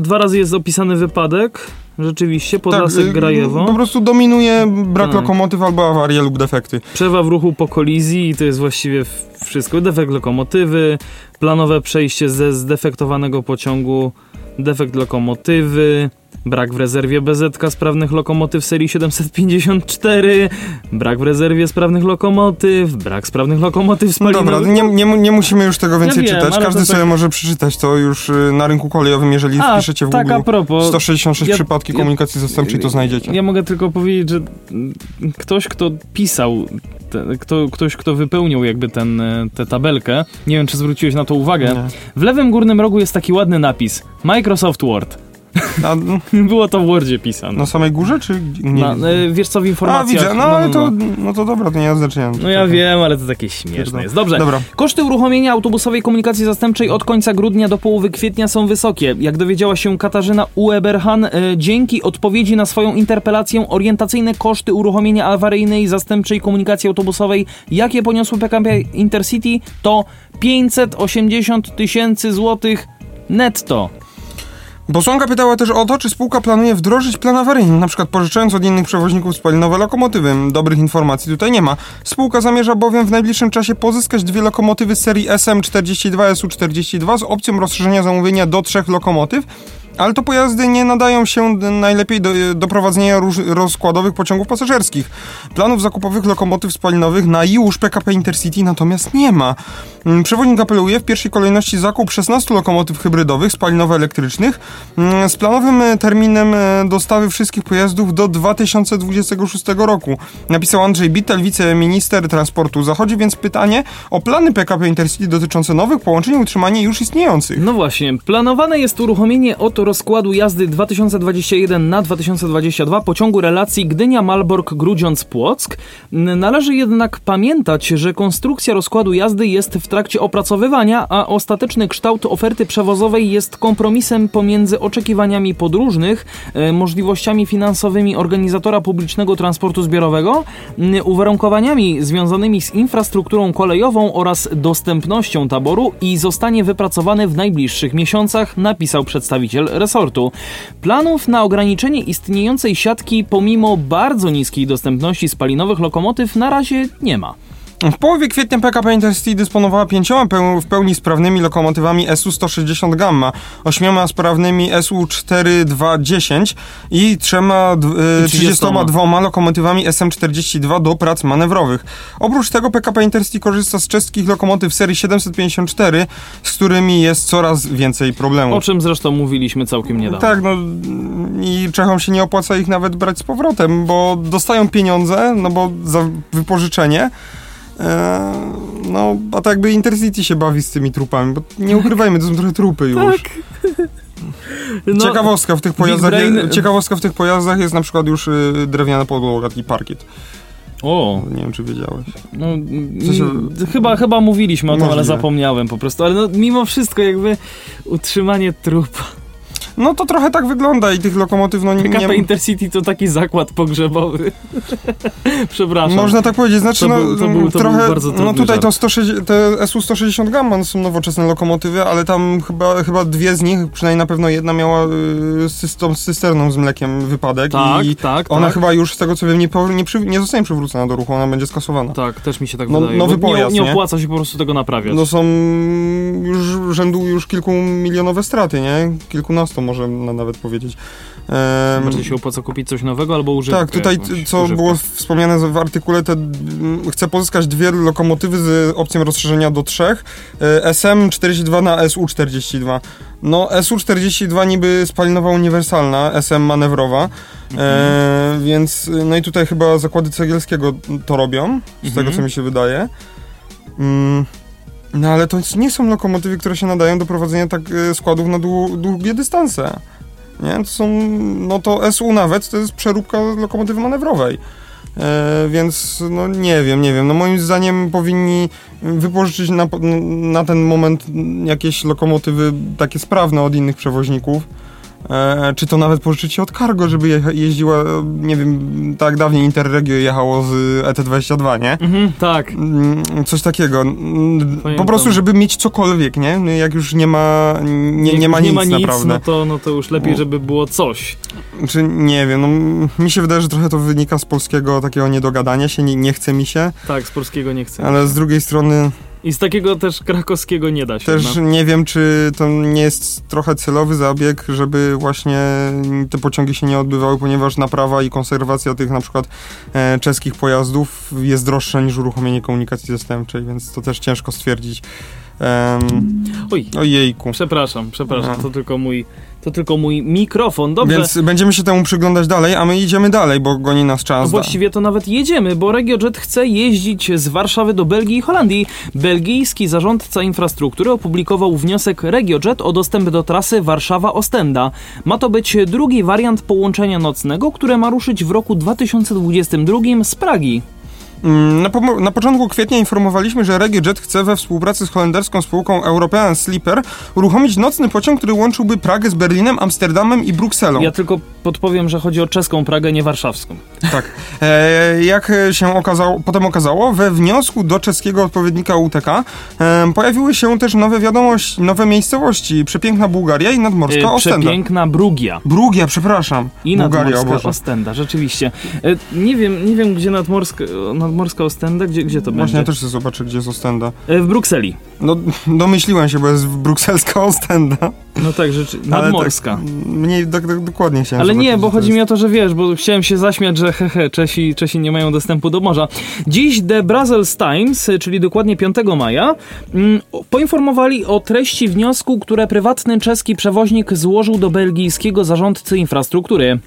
dwa razy jest opisany wypadek. Rzeczywiście, Podlasek y, Grajewo. Po prostu dominuje brak Tak. lokomotyw albo awarie lub defekty. Przewa w ruchu po kolizji i to jest właściwie wszystko. Defekt lokomotywy, planowe przejście ze zdefektowanego pociągu, defekt lokomotywy, brak w rezerwie BZK sprawnych lokomotyw serii 754, brak w rezerwie sprawnych lokomotyw, brak sprawnych lokomotyw No spalinowych. dobra, nie, nie, nie musimy już tego więcej wiem, czytać. Każdy to tak- sobie może przeczytać to już y, na rynku kolejowym, jeżeli A, wpiszecie w tak Google a propos. 166 ja- przypadki ja- komunikacji zastępczej, to znajdziecie. Ja mogę tylko powiedzieć, że mm, ktoś, kto pisał, te, kto, ktoś, kto wypełnił jakby ten, e, tę tabelkę, nie wiem, czy zwróciłeś na to uwagę, Nie. w lewym górnym rogu jest taki ładny napis Microsoft Word. A, no, Było to w Wordzie pisane. na samej górze, czy nie? Na, e, wiesz co, w A, informacjach... widzę, no ale to, no to dobra, to nie ma znaczenia. No ja wiem, ale to takie śmieszne jest. Dobrze. Dobra. Koszty uruchomienia autobusowej komunikacji zastępczej od końca grudnia do połowy kwietnia są wysokie. Jak dowiedziała się Katarzyna Ueberhan, e, dzięki odpowiedzi na swoją interpelację orientacyjne koszty uruchomienia awaryjnej zastępczej komunikacji autobusowej, jakie poniosły PKP Intercity, to 580 tysięcy złotych netto. Posłanka pytała też o to, czy spółka planuje wdrożyć plan awaryjny, na przykład pożyczając od innych przewoźników spalinowe lokomotywy. Dobrych informacji tutaj nie ma. Spółka zamierza bowiem w najbliższym czasie pozyskać dwie lokomotywy serii SM42 SU42 z opcją rozszerzenia zamówienia do trzech lokomotyw. Ale to pojazdy nie nadają się najlepiej do, do prowadzenia rozkładowych pociągów pasażerskich. Planów zakupowych lokomotyw spalinowych na już PKP Intercity natomiast nie ma. Mm, Przewodnik apeluje w pierwszej kolejności zakup 16 lokomotyw hybrydowych spalinowo-elektrycznych mm, z planowym e, terminem e, dostawy wszystkich pojazdów do 2026 roku. Napisał Andrzej Bittel, wiceminister transportu. Zachodzi więc pytanie o plany PKP Intercity dotyczące nowych połączeń i utrzymanie już istniejących. No właśnie, planowane jest uruchomienie od rozkładu jazdy 2021 na 2022 pociągu relacji Gdynia-Malbork-Grudziądz-Płock. Należy jednak pamiętać, że konstrukcja rozkładu jazdy jest w trakcie opracowywania, a ostateczny kształt oferty przewozowej jest kompromisem pomiędzy oczekiwaniami podróżnych, e, możliwościami finansowymi organizatora publicznego transportu zbiorowego, uwarunkowaniami związanymi z infrastrukturą kolejową oraz dostępnością taboru i zostanie wypracowany w najbliższych miesiącach, napisał przedstawiciel resortu. Planów na ograniczenie istniejącej siatki pomimo bardzo niskiej dostępności spalinowych lokomotyw na razie nie ma. W połowie kwietnia PKP Intercity dysponowała pięcioma w pełni sprawnymi lokomotywami SU-160 Gamma, ośmioma sprawnymi SU-4210 i trzema d- y, 32 lokomotywami SM-42 do prac manewrowych. Oprócz tego PKP Intercity korzysta z czeskich lokomotyw serii 754, z którymi jest coraz więcej O problemów. czym zresztą mówiliśmy całkiem niedawno. Tak, no i Czechom się nie opłaca ich nawet brać z powrotem, bo dostają pieniądze, no bo za wypożyczenie. E, no, a tak jakby Intercity się bawi z tymi trupami, bo nie ukrywajmy, to są trochę trupy już. Tak. No, ciekawostka w tych pojazdach, Brain- ciekawostka w tych pojazdach jest na przykład już y, drewniana podłoga i parkiet. O, Nie wiem, czy wiedziałeś. no, W sensie- mm, chyba, chyba mówiliśmy o tym, ale zapomniałem po prostu. Ale no, mimo wszystko jakby utrzymanie trupa. No to trochę tak wygląda i tych lokomotyw, no nie... PKP nie Intercity to taki zakład pogrzebowy. Przepraszam. Można tak powiedzieć, znaczy To no, był- to był- to trochę, no tutaj żart. to 160, te SU-160 Gamma są nowoczesne lokomotywy, ale tam chyba, chyba dwie z nich, przynajmniej na pewno jedna miała y, z tą cysterną z mlekiem wypadek Tak, i tak, ona tak. chyba już z tego co wiem nie, nie, przy, nie zostanie przywrócona do ruchu, ona będzie skasowana. Tak, też mi się tak No, wydaje. nowy pojazd, nie, nie nie? opłaca się po prostu tego naprawiać. No są już rzędu już kilkumilionowe straty, nie? Kilkunastu może na, nawet powiedzieć. Em, Bardziej się opłaca kupić coś nowego albo używkę. tak, tutaj co używkę. było wspomniane w artykule, te, mm, chcę pozyskać dwie lokomotywy z opcją rozszerzenia do trzech. e, SM42 na SU42. No SU42 niby spalinowa uniwersalna, SM manewrowa, e, więc no i tutaj chyba zakłady Cegielskiego to robią, z Mhm. tego co mi się wydaje. Mm, no ale to nie są lokomotywy, które się nadają do prowadzenia tak e, składów na dłu- długie dystanse. Nie? To są, no to SU nawet to jest przeróbka lokomotywy manewrowej. E, więc no nie wiem, nie wiem. No moim zdaniem powinni wypożyczyć na, na ten moment jakieś lokomotywy takie sprawne od innych przewoźników. E, czy to nawet pożyczyć się od cargo, żeby jecha- jeździła, e, nie wiem, tak dawniej Interregio jechało z ET22, nie? Mhm, tak. Mm, Coś takiego. Mm, Po Pamiętam. prostu, żeby mieć cokolwiek, nie? No Jak już nie ma, nie, nie ma nie nic ma nic naprawdę. no, to, no to już lepiej, żeby było coś. Czy nie wiem, no, mi się wydaje, że trochę to wynika z polskiego takiego niedogadania się, nie, nie chce mi się, Tak, z polskiego nie chcę. ale z drugiej strony I z takiego też krakowskiego nie da się. też no. nie wiem, czy to nie jest trochę celowy zabieg, żeby właśnie te pociągi się nie odbywały, ponieważ naprawa i konserwacja tych na przykład e, czeskich pojazdów jest droższa niż uruchomienie komunikacji zastępczej, więc to też ciężko stwierdzić. Um, Oj, ojejku. przepraszam, przepraszam, No. to tylko mój, to tylko mój mikrofon. Dobrze. Więc będziemy się temu przyglądać dalej, a my idziemy dalej, bo goni nas No czas. właściwie to nawet jedziemy, bo RegioJet chce jeździć z Warszawy do Belgii i Holandii. Belgijski zarządca infrastruktury opublikował wniosek RegioJet o dostęp do trasy Warszawa-Ostenda. Ma to być drugi wariant połączenia nocnego, które ma ruszyć w roku 2022 z Pragi. Mm, Na, pomo- na początku kwietnia informowaliśmy, że RegioJet chce we współpracy z holenderską spółką European Sleeper uruchomić nocny pociąg, który łączyłby Pragę z Berlinem, Amsterdamem i Brukselą. Ja tylko podpowiem, że chodzi o czeską Pragę, nie warszawską. Tak. E, jak się okazało, potem okazało, we wniosku do czeskiego odpowiednika UTK e, pojawiły się też nowe wiadomości, nowe miejscowości. Przepiękna Bułgaria i nadmorska E, Ostenda. Przepiękna Brugia. Brugia, przepraszam. I Bułgaria, nadmorska. Ostenda, rzeczywiście. E, Nie wiem, nie wiem gdzie nadmorska, nadmorska Ostenda, gdzie, gdzie to Właśnie będzie? też chcę zobaczyć, gdzie jest Ostenda. E, W Brukseli. No, domyśliłem się, bo jest brukselska Ostenda. No tak, rzeczy, Ale nadmorska. Tak, mniej tak, tak dokładnie chciałem Ale nie, bo chodzi mi o to, że wiesz, bo chciałem się zaśmiać, że hehe, Czesi, Czesi nie mają dostępu do morza. Dziś The Brussels Times, czyli dokładnie 5 maja, mm, poinformowali o treści wniosku, które prywatny czeski przewoźnik złożył do belgijskiego zarządcy infrastruktury.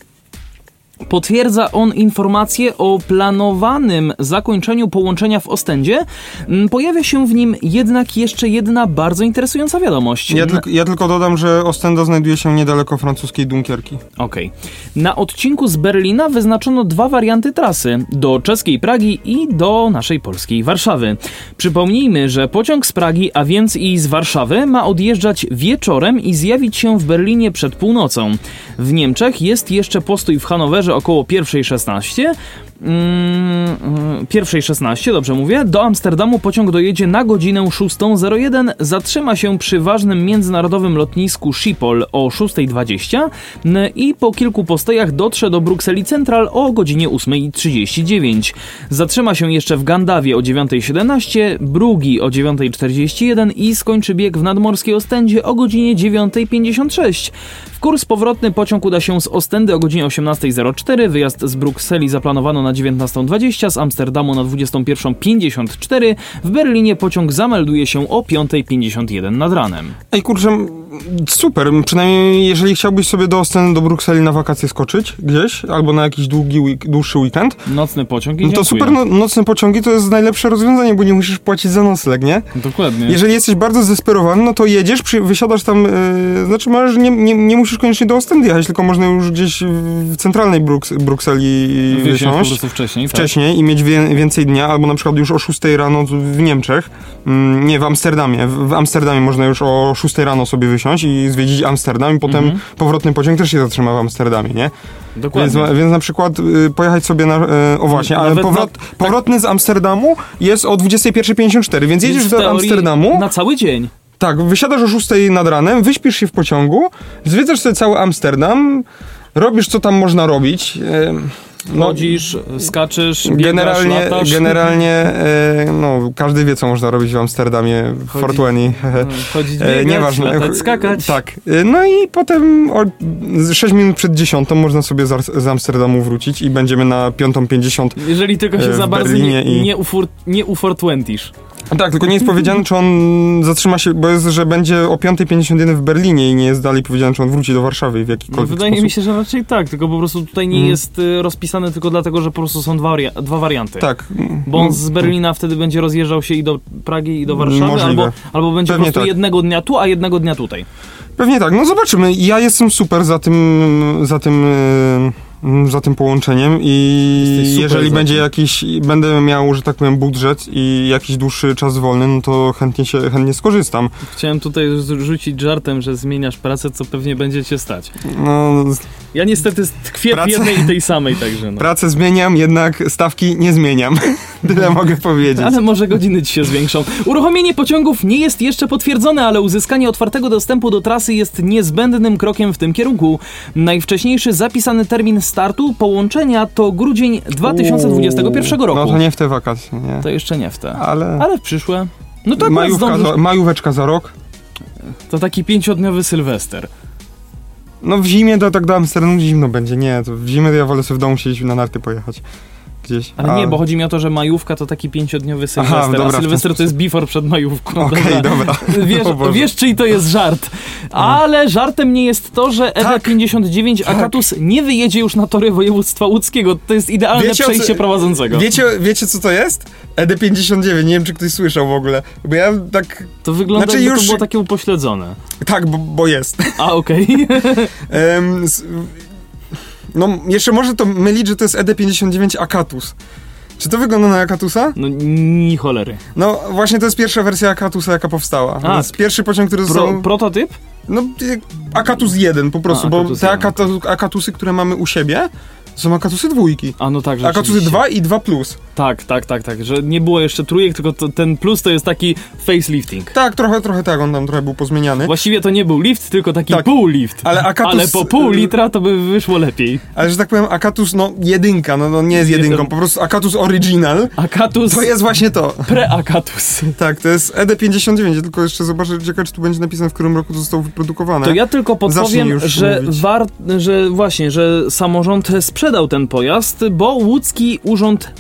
Potwierdza on informację o planowanym zakończeniu połączenia w Ostendzie. Mm, Pojawia się w nim jednak jeszcze jedna bardzo interesująca wiadomość. Ja, tylko, ja tylko dodam, że Ostenda znajduje się niedaleko francuskiej Dunkierki. Okej. Na odcinku z Berlina wyznaczono dwa warianty trasy: do czeskiej Pragi i do naszej polskiej Warszawy. Przypomnijmy, że pociąg z Pragi, a więc i z Warszawy, ma odjeżdżać wieczorem i zjawić się w Berlinie przed północą. W Niemczech jest jeszcze postój w Hanowerze około 1.16. Mm, pierwszej 16, dobrze mówię. Do Amsterdamu pociąg dojedzie na godzinę 6.01, zatrzyma się przy ważnym międzynarodowym lotnisku Schiphol o 6.20 n- i po kilku postojach dotrze do Brukseli Central o godzinie 8.39. Zatrzyma się jeszcze w Gandawie o 9.17, Brugi o 9.41 i skończy bieg w nadmorskiej Ostendzie o godzinie 9.56. W kurs powrotny pociąg uda się z Ostendy o godzinie 18.04, wyjazd z Brukseli zaplanowano na 19.20, z Amsterdamu na 21.54, w Berlinie pociąg zamelduje się o 5.51 nad ranem. Ej, kurczę, super. Przynajmniej jeżeli chciałbyś sobie do Ostendy, do Brukseli na wakacje skoczyć gdzieś, albo na jakiś długi, dłuższy weekend, Nocny pociąg i no to super no, nocne pociągi to jest najlepsze rozwiązanie, bo nie musisz płacić za nocleg, nie? Dokładnie. Jeżeli jesteś bardzo zdesperowany, no to jedziesz, przy, wysiadasz tam, yy, znaczy masz, nie, nie, nie musisz koniecznie do Ostendy jechać, tylko można już gdzieś w centralnej Bruks, Brukseli Wysiąść po prostu wcześniej. tak. wcześniej i mieć wie, więcej dnia, albo na przykład już o 6 rano w Niemczech, mm, nie, w Amsterdamie. W, w Amsterdamie można już o 6 rano sobie wysiąść i zwiedzić Amsterdam i potem Mhm. powrotny pociąg też się zatrzyma w Amsterdamie, nie? Więc, Dokładnie. ma- więc na przykład y, pojechać sobie na, y, o właśnie, ale powrot, na- tak- powrotny z Amsterdamu jest o 21.54, więc jedziesz Więc do Amsterdamu, Na cały dzień. tak, wysiadasz o 6 nad ranem, wyśpisz się w pociągu, zwiedzasz sobie cały Amsterdam, robisz co tam można robić, y, Chodzisz, skaczesz, biegasz, Generalnie, latasz. generalnie e, no, każdy wie, co można robić w Amsterdamie, w Chodzi- Fortueni. Chodzić, E, biegać, nieważne. latać, skakać. Tak. E, No i potem o 6 minut przed 10 można sobie z, Amsterdamu wrócić i będziemy na 5.50. Jeżeli tylko się za bardzo nie, i- nie, ufor, nie ufortwentisz. Tak, tylko nie jest powiedziane, czy on zatrzyma się, bo jest, że będzie o 5.51 w Berlinie i nie jest dalej powiedziane, czy on wróci do Warszawy w No, jakikolwiek wydaje sposób. mi się, że raczej tak, tylko po prostu tutaj nie Mm. jest y, rozpisane tylko dlatego, że po prostu są dwa, dwa warianty. Tak. Bo on z Berlina wtedy będzie rozjeżdżał się i do Pragi, i do Warszawy, Możliwe. albo, albo będzie Pewnie po prostu tak. jednego dnia tu, a jednego dnia tutaj. Pewnie tak, no zobaczymy. Ja jestem super za tym, za tym, mm, za tym połączeniem i jeżeli będzie jakiś, będę miał, że tak powiem, budżet i jakiś dłuższy czas wolny, no to chętnie się, chętnie skorzystam. Chciałem tutaj rzucić żartem, że zmieniasz pracę, co pewnie będzie cię stać. No, Ja niestety tkwię w Pracę- jednej i tej samej, także no. pracę zmieniam, jednak stawki nie zmieniam. Tyle mogę powiedzieć. Ale może godziny ci się zwiększą. Uruchomienie pociągów nie jest jeszcze potwierdzone, ale uzyskanie otwartego dostępu do trasy jest niezbędnym krokiem w tym kierunku. Najwcześniejszy zapisany termin startu połączenia to grudzień 2021 roku. No to nie w te wakacje, nie. To jeszcze nie w te. Ale, Ale w przyszłe. No to majówka za, majóweczka za rok. To taki pięciodniowy Sylwester. No w zimie to tak do Amsterdamu zimno będzie. Nie, to w zimę to ja wolę sobie w domu siedzieć na narty pojechać. Gdzieś. Ale A- nie, bo chodzi mi o to, że majówka to taki pięciodniowy Sylwester, dobra, w a Sylwester to jest before przed majówką. Okej, dobra. Wiesz, O Boże. wiesz, czyj to jest żart. Ale żartem nie jest to, że Tak. ED59 Akatus nie wyjedzie już na tory województwa łódzkiego. To jest idealne Wiecie, o co- przejście prowadzącego. Wiecie, wiecie co to jest? ED59, nie wiem czy ktoś słyszał w ogóle. Bo ja tak. To wygląda Znaczy już- to było takie upośledzone. Tak, bo, bo jest. A, okej. S- no, jeszcze może to mylić, że to jest ED59 Akatus. Czy to wygląda na Akatusa? No, ni cholery. No, właśnie to jest pierwsza wersja Akatusa, jaka powstała. A, jest pierwszy pociąg, który Pro, został... prototyp? No, Akatus 1 po prostu, A, bo te 1. akatu, Akatusy, które mamy u siebie, to są Akatusy dwójki. A, no tak, Akatusy rzeczywiście. 2 i 2 plus. Tak, tak, tak, tak. Że nie było jeszcze trójek, tylko to, ten plus to jest taki facelifting. Tak, trochę, trochę tak, on tam trochę był pozmieniany. Właściwie to nie był lift, tylko taki Tak. pół lift. Ale Akatus- Ale po pół litra to by wyszło lepiej. Ale że tak powiem, Akatus, no jedynka, no, no nie jest jedynką, po prostu Akatus Original, Akatus, to jest właśnie to. pre-Akatus. Tak, to jest ED59, ja tylko jeszcze zobaczę, ciekawe, czy tu będzie napisane, w którym roku to zostało wyprodukowane. To ja tylko podpowiem, że, war, że właśnie, że samorząd sprzedał ten pojazd, bo łódzki urząd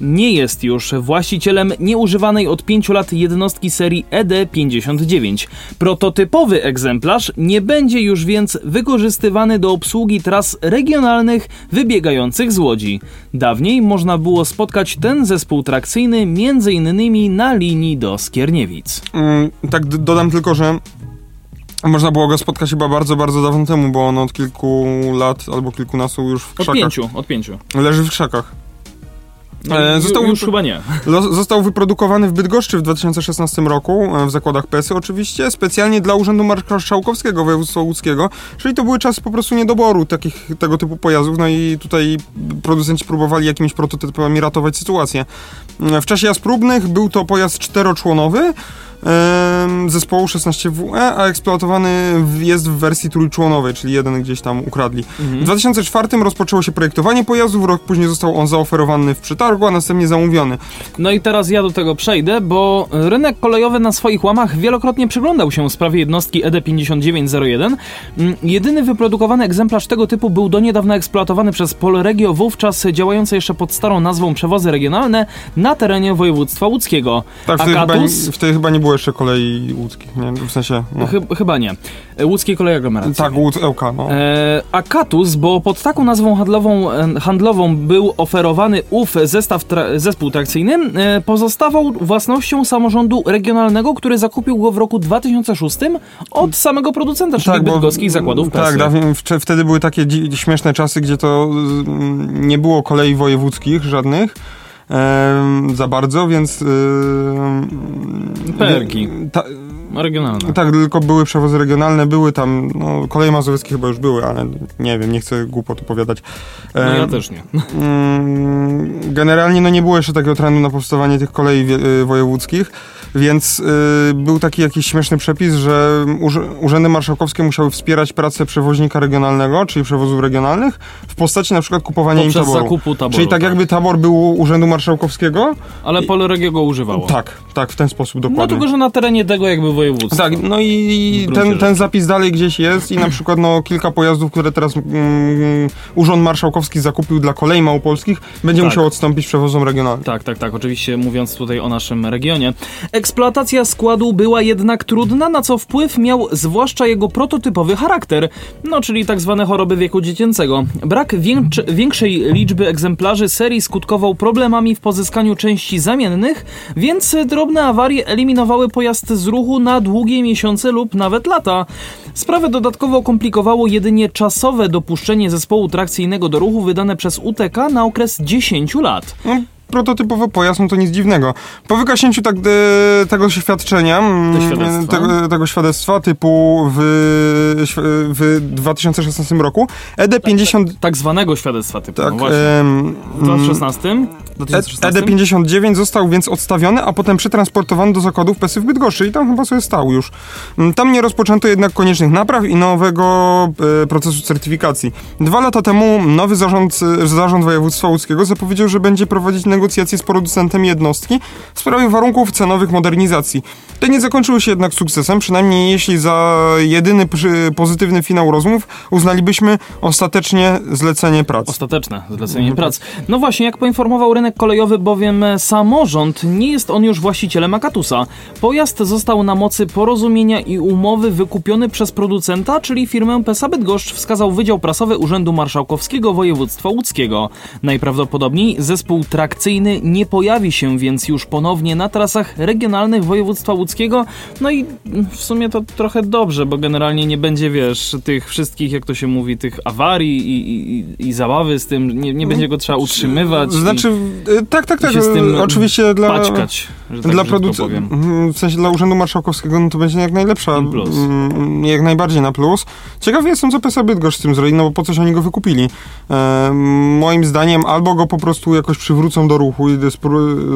nie jest już właścicielem nieużywanej od 5 lat jednostki serii ED59. Prototypowy egzemplarz nie będzie już więc wykorzystywany do obsługi tras regionalnych wybiegających z Łodzi. Dawniej można było spotkać ten zespół trakcyjny m.in. na linii do Skierniewic. Mm, tak dodam tylko, że można było go spotkać chyba bardzo, bardzo dawno temu, bo on od kilku lat albo kilkunastu już w Od krzakach. pięciu, od pięciu. Leży w krzakach. No, E, został już chyba nie. Został wyprodukowany w Bydgoszczy w 2016 roku, e, w zakładach PESY oczywiście, specjalnie dla Urzędu Marszałkowskiego Województwa Łódzkiego, czyli to były czasy po prostu niedoboru takich, tego typu pojazdów, no i tutaj producenci próbowali jakimiś prototypami ratować sytuację. E, W czasie jazd próbnych był to pojazd czteroczłonowy, zespołu 16WE, a eksploatowany jest w wersji trójczłonowej, czyli jeden gdzieś tam ukradli. W 2004 rozpoczęło się projektowanie pojazdów, rok później został on zaoferowany w przetargu, a następnie zamówiony. No i teraz ja do tego przejdę, bo rynek kolejowy na swoich łamach wielokrotnie przyglądał się sprawie jednostki E ED5901. Mm, Jedyny wyprodukowany egzemplarz tego typu był do niedawna eksploatowany przez Polregio, wówczas działające jeszcze pod starą nazwą przewozy regionalne na terenie województwa łódzkiego. Tak, wtedy, chyba, Akatus? nie- wtedy chyba nie było jeszcze kolei łódzkich, nie? W sensie, no. Chy- chyba nie. E, Łódzkiej kolei aglomeracji. Tak, Łódź, Ełka, no. E, Akatus, bo pod taką nazwą handlową, handlową był oferowany ów zestaw tra- zespół trakcyjny, e, pozostawał własnością samorządu regionalnego, który zakupił go w roku 2006 od samego producenta, czyli bydgoskich zakładów Tak, PESY. dawniej, wtedy były takie śmieszne czasy, gdzie to mm, nie było kolei wojewódzkich żadnych. Za bardzo, więc... em, Perki. Ta, Regionalne. tak, tylko były przewozy regionalne, były tam, no, koleje mazowieckie chyba już były, ale nie wiem, nie chcę głupot opowiadać. No ja też nie. Mm, Generalnie no nie było jeszcze takiego trendu na powstawanie tych kolei y, wojewódzkich, więc y, był taki jakiś śmieszny przepis, że urz- urzędy marszałkowskie musiały wspierać pracę przewoźnika regionalnego, czyli przewozów regionalnych, w postaci na przykład kupowania im Poprzez taboru. zakupu taboru. Czyli tak jakby tabor był urzędu marszałkowskiego? Ale Polregio go używało. Tak, tak, w ten sposób No dokładnie. tylko, że na terenie tego jakby województwa. Tak, no i ten, ten zapis dalej gdzieś jest i na przykład no, kilka pojazdów, które teraz mm, Urząd Marszałkowski zakupił dla kolei małopolskich, będzie Tak. musiał odstąpić przewozom regionalnym. Tak, tak, tak. Oczywiście mówiąc tutaj o naszym regionie. Eksploatacja składu była jednak trudna, na co wpływ miał zwłaszcza jego prototypowy charakter, no czyli tak zwane choroby wieku dziecięcego. Brak większej liczby egzemplarzy serii skutkował problemami w pozyskaniu części zamiennych, więc drobne awarie eliminowały pojazd z ruchu na na długie miesiące lub nawet lata. Sprawę dodatkowo komplikowało jedynie czasowe dopuszczenie zespołu trakcyjnego do ruchu wydane przez UTK na okres 10 lat. No, prototypowy pojazd, no to nic dziwnego. Po wygaśnięciu tak, e, tego świadczenia, mm, świadectwa. tego, tego świadectwa typu w, w 2016 roku, E ED50... Tak zwanego świadectwa typu. Tak, no właśnie. w 2016? E- 2016? ED59 został więc odstawiony, a potem przetransportowany do zakładów PESY w Bydgoszczy i tam chyba sobie stał już. Mm, Tam nie rozpoczęto jednak koniecznych napraw i nowego e, procesu certyfikacji. Dwa lata temu nowy zarząd, e, zarząd województwa łódzkiego zapowiedział, że będzie prowadzić negocjacje z producentem jednostki w sprawie warunków cenowych modernizacji. Te nie zakończyły się jednak sukcesem, przynajmniej jeśli za jedyny pozytywny finał rozmów uznalibyśmy ostatecznie zlecenie prac. Ostateczne zlecenie prac. No właśnie, jak poinformował rynek kolejowy, bowiem samorząd nie jest on już właścicielem Akatusa. Pojazd został na mocy porozumienia i umowy wykupiony przez producenta, czyli firmę PESA Bydgoszcz, wskazał Wydział Prasowy Urzędu Marszałkowskiego Województwa Łódzkiego. Najprawdopodobniej zespół trakcyjny nie pojawi się więc już ponownie na trasach regionalnych województwa łódzkiego. No i w sumie to trochę dobrze, bo generalnie nie będzie, wiesz, tych wszystkich, jak to się mówi, tych awarii i, i, i zabawy z tym, nie, nie będzie go trzeba utrzymywać. Znaczy, e, tak, tak, i tak. e, Oczywiście dla, paćkać, tak dla producentów, w sensie dla Urzędu Marszałkowskiego, no to będzie jak najlepsza. Plus. mm, Jak najbardziej na plus. Ciekawy jestem, co PESA Bydgoszcz z tym zrobi, no bo po coś oni go wykupili. E, moim zdaniem albo go po prostu jakoś przywrócą do ruchu i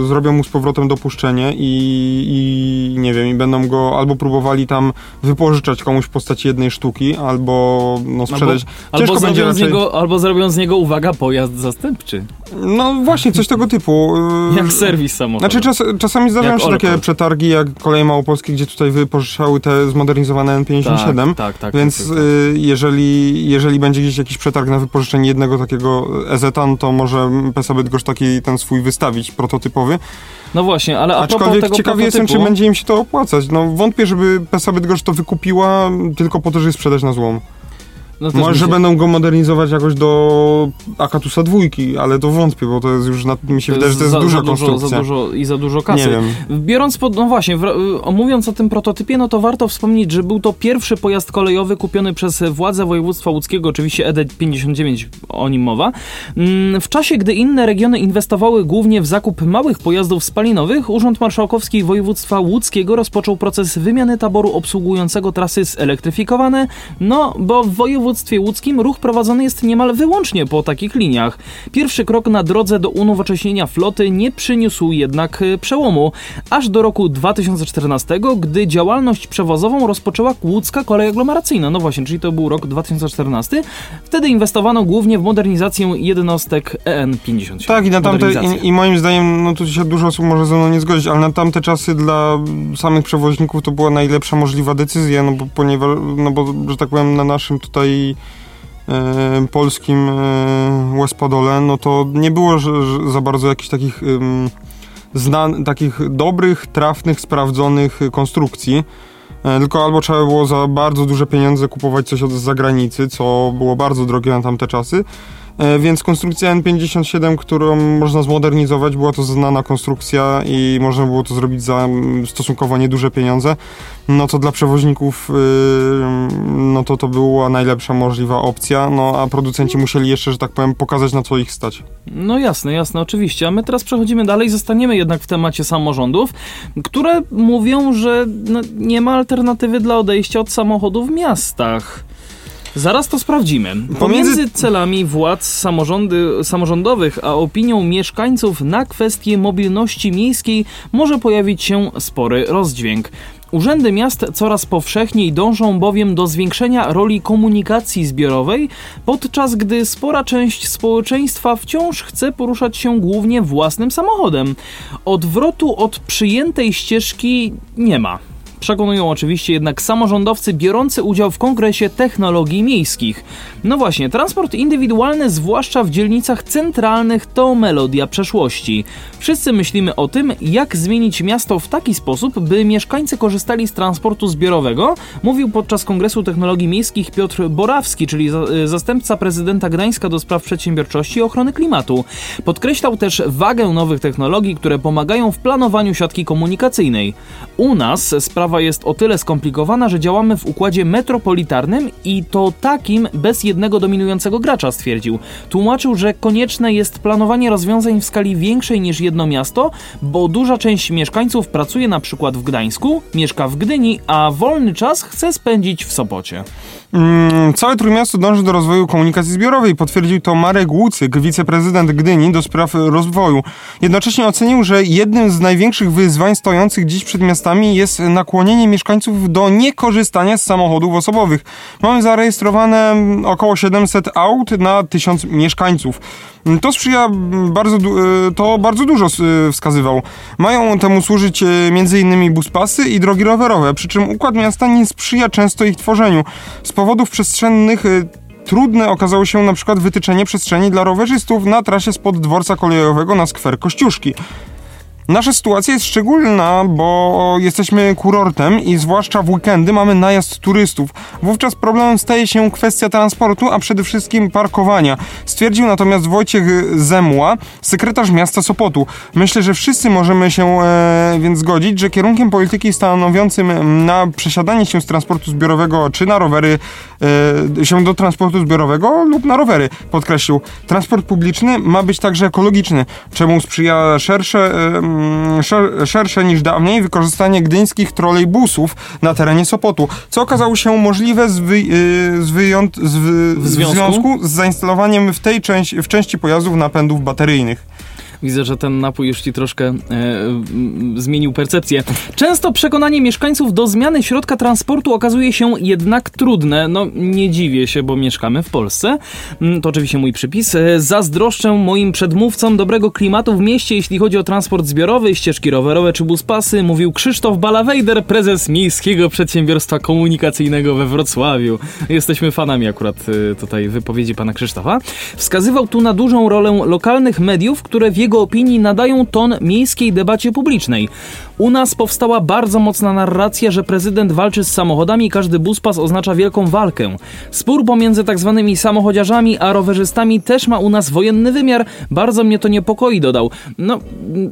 zrobią mu z powrotem dopuszczenie i, i nie wiem, i będą go albo próbowali tam wypożyczać komuś w postaci jednej sztuki, albo no sprzedać. Albo będzie zrobią, z raczej- niego, albo zrobią z niego, uwaga, pojazd zastępczy. No właśnie, coś tego typu. E, Jak serwis samochodu. Znaczy czas, czasami zdarzają się takie przetargi jak Koleje Małopolskie, gdzie tutaj wypożyczały te zmodernizowane N57. tak, tak, tak, Więc tak, tak. y, jeżeli, jeżeli będzie gdzieś jakiś przetarg na wypożyczenie jednego takiego EZ, no to może PESA Bydgoszcz taki ten swój wystawić prototypowy. No właśnie, ale a Aczkolwiek tego ciekawy jestem, czy prototypu- będzie im się to opłacać. No wątpię, żeby PESA Bydgoszcz to wykupiła tylko po to, żeby sprzedać na złom. No Może będą go modernizować jakoś do Akatusa dwójki, ale to wątpię, bo to jest już, na, mi się wydaje, że to jest za, duża za dużo, konstrukcja. za dużo I za dużo kasy. Nie wiem. Biorąc pod, no właśnie, wra- y, mówiąc o tym prototypie, no to warto wspomnieć, że był to pierwszy pojazd kolejowy kupiony przez władze województwa łódzkiego, oczywiście ED59, o nim mowa. Mm, W czasie, gdy inne regiony inwestowały głównie w zakup małych pojazdów spalinowych, Urząd Marszałkowski Województwa Łódzkiego rozpoczął proces wymiany taboru obsługującego trasy zelektryfikowane, no bo w województwie łódzkim ruch prowadzony jest niemal wyłącznie po takich liniach. Pierwszy krok na drodze do unowocześnienia floty nie przyniósł jednak e, przełomu, aż do roku 2014, gdy działalność przewozową rozpoczęła łódzka kolej aglomeracyjna. No właśnie, czyli to był rok 2014. Wtedy inwestowano głównie w modernizację jednostek EN57. Tak, i na tamte, i, i moim zdaniem, no tu się dużo osób może ze mną nie zgodzić, ale na tamte czasy dla samych przewoźników to była najlepsza możliwa decyzja, no bo ponieważ, no bo, że tak powiem, na naszym tutaj e, polskim e, no to nie było że, że za bardzo jakichś takich em, znan, takich dobrych, trafnych, sprawdzonych y, konstrukcji. E, Tylko albo trzeba było za bardzo duże pieniądze kupować coś od zagranicy, co było bardzo drogie na tamte czasy. E, Więc konstrukcja N57, którą można zmodernizować, była to znana konstrukcja i można było to zrobić za mm, stosunkowo nieduże pieniądze. No to dla przewoźników yy, no to to była najlepsza możliwa opcja, no a producenci musieli jeszcze, że tak powiem, pokazać na co ich stać. No jasne, jasne, oczywiście. A my teraz przechodzimy dalej, zostaniemy jednak w temacie samorządów, które mówią, że no, nie ma alternatywy dla odejścia od samochodu w miastach. Zaraz to sprawdzimy. Pomiędzy celami władz samorządy, samorządowych a opinią mieszkańców na kwestię mobilności miejskiej może pojawić się spory rozdźwięk. Urzędy miast coraz powszechniej dążą bowiem do zwiększenia roli komunikacji zbiorowej, podczas gdy spora część społeczeństwa wciąż chce poruszać się głównie własnym samochodem. Odwrotu od przyjętej ścieżki nie ma. Przekonują oczywiście jednak samorządowcy biorący udział w kongresie technologii miejskich. No właśnie, transport indywidualny, zwłaszcza w dzielnicach centralnych, to melodia przeszłości. Wszyscy myślimy o tym, jak zmienić miasto w taki sposób, by mieszkańcy korzystali z transportu zbiorowego, mówił podczas kongresu technologii miejskich Piotr Borawski, czyli y, zastępca prezydenta Gdańska do spraw przedsiębiorczości i ochrony klimatu. Podkreślał też wagę nowych technologii, które pomagają w planowaniu siatki komunikacyjnej. U nas sprawa sprawa jest o tyle skomplikowana, że działamy w układzie metropolitarnym i to takim bez jednego dominującego gracza, stwierdził. Tłumaczył, że konieczne jest planowanie rozwiązań w skali większej niż jedno miasto, bo duża część mieszkańców pracuje na przykład w Gdańsku, mieszka w Gdyni, a wolny czas chce spędzić w Sopocie. Mm, całe Trójmiasto dąży do rozwoju komunikacji zbiorowej, potwierdził to Marek Łucyk, wiceprezydent Gdyni do spraw rozwoju. Jednocześnie ocenił, że jednym z największych wyzwań stojących dziś przed miastami jest nakłonienie mieszkańców do niekorzystania z samochodów osobowych. Mamy zarejestrowane około 700 aut na 1000 mieszkańców. Mm, To sprzyja mm, bardzo, y, to bardzo dużo y, wskazywał. Mają temu służyć y, m.in. buspasy i drogi rowerowe, przy czym układ miasta nie sprzyja często ich tworzeniu. Z powodów przestrzennych Trudne okazało się na przykład wytyczenie przestrzeni dla rowerzystów na trasie spod dworca kolejowego na skwer Kościuszki. Nasza sytuacja jest szczególna, bo jesteśmy kurortem i zwłaszcza w weekendy mamy najazd turystów. Wówczas problemem staje się kwestia transportu, a przede wszystkim parkowania. Stwierdził natomiast Wojciech Zemła, sekretarz miasta Sopotu. Myślę, że wszyscy możemy się e, więc zgodzić, że kierunkiem polityki stanowiącym na przesiadanie się z transportu zbiorowego czy na rowery, e, się do transportu zbiorowego lub na rowery, podkreślił. Transport publiczny ma być także ekologiczny, czemu sprzyja szersze, e, szersze niż dawniej wykorzystanie gdyńskich trolejbusów na terenie Sopotu, co okazało się możliwe z, wy, e, z, wyjąt, z, w, W związku? związku z zainstalowaniem w tej części, w części pojazdów napędów bateryjnych. Widzę, że ten napój już ci troszkę e, zmienił percepcję. Często przekonanie mieszkańców do zmiany środka transportu okazuje się jednak trudne. No, nie dziwię się, bo mieszkamy w Polsce. Mm, To oczywiście mój przypis. E, Zazdroszczę moim przedmówcom dobrego klimatu w mieście, jeśli chodzi o transport zbiorowy, ścieżki rowerowe czy buspasy, mówił Krzysztof Balawejder, prezes Miejskiego Przedsiębiorstwa Komunikacyjnego we Wrocławiu. Jesteśmy fanami akurat e, tutaj wypowiedzi pana Krzysztofa. Wskazywał tu na dużą rolę lokalnych mediów, które w jego opinii nadają ton miejskiej debacie publicznej. U nas powstała bardzo mocna narracja, że prezydent walczy z samochodami i każdy buspas oznacza wielką walkę. Spór pomiędzy tak zwanymi samochodziarzami a rowerzystami też ma u nas wojenny wymiar. Bardzo mnie to niepokoi, dodał. No,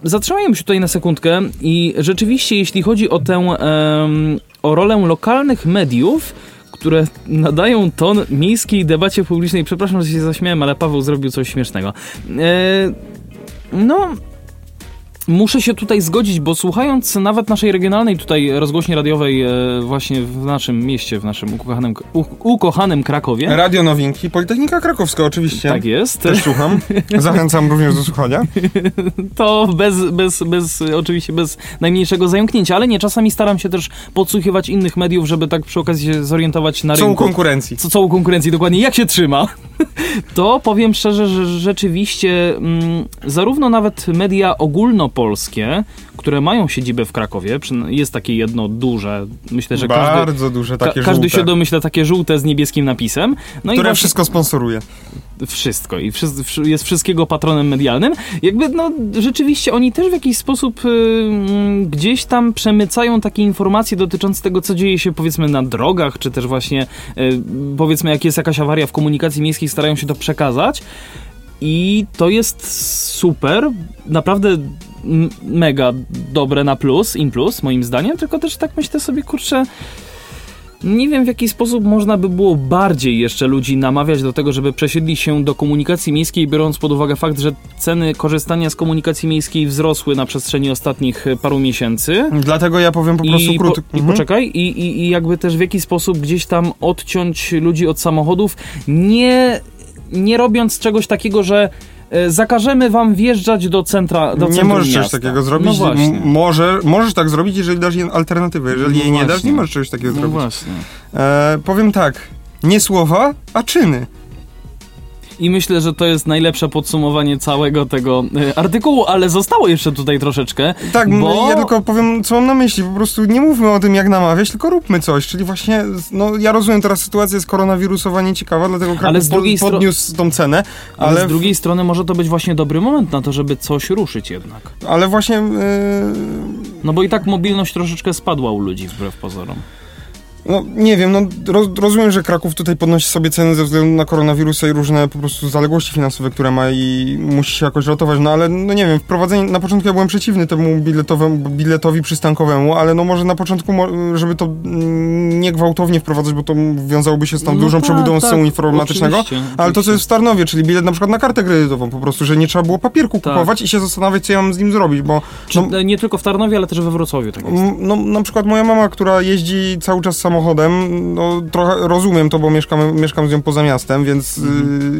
zatrzymajmy się tutaj na sekundkę i rzeczywiście, jeśli chodzi o tę, em, o rolę lokalnych mediów, które nadają ton miejskiej debacie publicznej. Przepraszam, że się zaśmiałem, ale Paweł zrobił coś śmiesznego. E, no. Muszę się tutaj zgodzić, bo słuchając nawet naszej regionalnej tutaj rozgłośni radiowej e, właśnie w naszym mieście, w naszym ukochanym, u, ukochanym Krakowie. Radio Nowinki, Politechnika Krakowska oczywiście. Tak jest. Też słucham. Zachęcam również do słuchania. To bez, bez, bez, oczywiście bez najmniejszego zająknięcia, ale nie, czasami staram się też podsłuchiwać innych mediów, żeby tak przy okazji się zorientować na rynku. konkurencji. co, całą konkurencję dokładnie, jak się trzyma, to powiem szczerze, że rzeczywiście mm, zarówno nawet media ogólnopolskie, które mają siedzibę w Krakowie, jest takie jedno duże, myślę, że każdy, Bardzo duże, ka- takie każdy żółte, się domyśla, takie żółte z niebieskim napisem. No i które właśnie- wszystko sponsoruje. wszystko i wszy- jest wszystkiego patronem medialnym. Jakby, no, rzeczywiście oni też w jakiś sposób y, mm, gdzieś tam przemycają takie informacje dotyczące tego, co dzieje się powiedzmy na drogach, czy też właśnie y, powiedzmy, jak jest jakaś awaria w komunikacji miejskiej, starają się to przekazać. I to jest super, naprawdę mega dobre na plus, in plus, moim zdaniem, tylko też tak myślę sobie, kurczę, nie wiem w jaki sposób można by było bardziej jeszcze ludzi namawiać do tego, żeby przesiedli się do komunikacji miejskiej, biorąc pod uwagę fakt, że ceny korzystania z komunikacji miejskiej wzrosły na przestrzeni ostatnich e, paru miesięcy. Dlatego ja powiem po prostu I, po, krótko. I poczekaj, i, i, i jakby też w jaki sposób gdzieś tam odciąć ludzi od samochodów, nie, nie robiąc czegoś takiego, że zakażemy wam wjeżdżać do centra do Nie możesz czegoś miasta. takiego zrobić. No właśnie. M- Może, możesz tak zrobić, jeżeli dasz jej alternatywę. Jeżeli No jej nie dasz, właśnie. nie możesz czegoś takiego No zrobić. właśnie. E, powiem tak. Nie słowa, a czyny. I myślę, że to jest najlepsze podsumowanie całego tego e, artykułu, ale zostało jeszcze tutaj troszeczkę. Tak, Bo- ja tylko powiem, co mam na myśli. Po prostu nie mówmy o tym, jak namawiać, tylko róbmy coś. Czyli właśnie, no ja rozumiem teraz sytuację z koronawirusowa nieciekawa, dlatego Kraków Ale z drugiej pod, podniósł tą cenę, Ale, ale, z drugiej strony może to być właśnie dobry moment na to, żeby coś ruszyć jednak. ale właśnie... e, No bo i tak mobilność troszeczkę spadła u ludzi wbrew pozorom. No nie wiem, no roz, rozumiem, że Kraków tutaj podnosi sobie ceny ze względu na koronawirusa i różne po prostu zaległości finansowe, które ma i musi się jakoś ratować, no ale no nie wiem, wprowadzenie, na początku ja byłem przeciwny temu biletowemu, biletowi przystankowemu, ale no może na początku, żeby to mm, nie gwałtownie wprowadzać, bo to wiązałoby się z tą No dużą tak, przebudową tak, systemu informatycznego, oczywiście, ale to co jest w Tarnowie, czyli bilet na przykład na kartę kredytową po prostu, że nie trzeba było papierku Tak. kupować i się zastanawiać, co ja mam z nim zrobić, bo Czy, no, nie tylko w Tarnowie, ale też we Wrocławiu tak jest. No, na przykład moja mama, która jeździ cały czas samochodem, no trochę rozumiem to, bo mieszkam, mieszkam z nią poza miastem, więc y,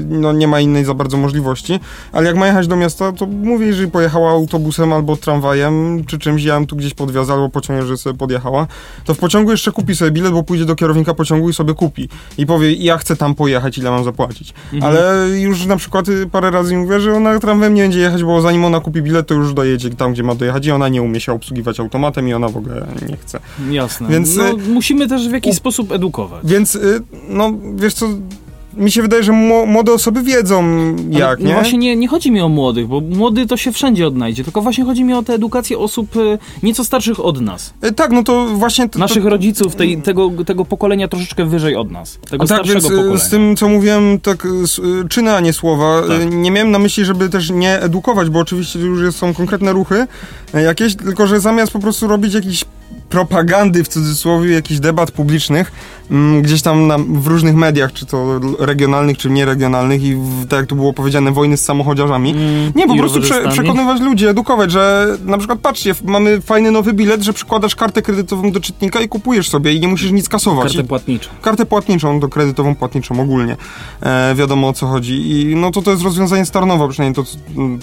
no, nie ma innej za bardzo możliwości. Ale jak ma jechać do miasta, to mówię, jeżeli pojechała autobusem albo tramwajem, czy czymś, ja tu gdzieś podwiozę albo pociągiem, że sobie podjechała, to w pociągu jeszcze kupi sobie bilet, bo pójdzie do kierownika pociągu i sobie kupi. I powie, ja chcę tam pojechać, ile mam zapłacić. Ale już na przykład y, parę razy mówię, że ona tramwajem nie będzie jechać, bo zanim ona kupi bilet, to już dojedzie tam, gdzie ma dojechać i ona nie umie się obsługiwać automatem i ona w ogóle nie chce. Jasne. Więc, no, e, musimy też w jakiś u- sposób edukować. Więc, y, no, wiesz co, mi się wydaje, że mło- młode osoby wiedzą jak, Ale, no nie? Właśnie nie, nie chodzi mi o młodych, bo młody to się wszędzie odnajdzie, tylko właśnie chodzi mi o tę edukację osób e, nieco starszych od nas. Y, Tak, no to właśnie... To, Naszych to, rodziców, tej, tego, tego pokolenia troszeczkę wyżej od nas. Tego a tak, starszego więc y, pokolenia. z tym, co mówiłem, tak y, y, czyny, a nie słowa. Y, Tak. Nie miałem na myśli, żeby też nie edukować, bo oczywiście już są konkretne ruchy y, jakieś, tylko że zamiast po prostu robić jakiś propagandy w cudzysłowie, jakichś debat publicznych, mm, gdzieś tam na, w różnych mediach, czy to regionalnych, czy nieregionalnych i w, tak jak tu było powiedziane, wojny z samochodziarzami. Mm, Nie, po prostu prze, przekonywać ludzi, edukować, że na przykład patrzcie, mamy fajny nowy bilet, że przykładasz kartę kredytową do czytnika i kupujesz sobie i nie musisz nic kasować. Kartę płatniczą. kartę płatniczą, do kredytową płatniczą ogólnie. E, wiadomo o co chodzi. I no to to jest rozwiązanie z Tarnowa, przynajmniej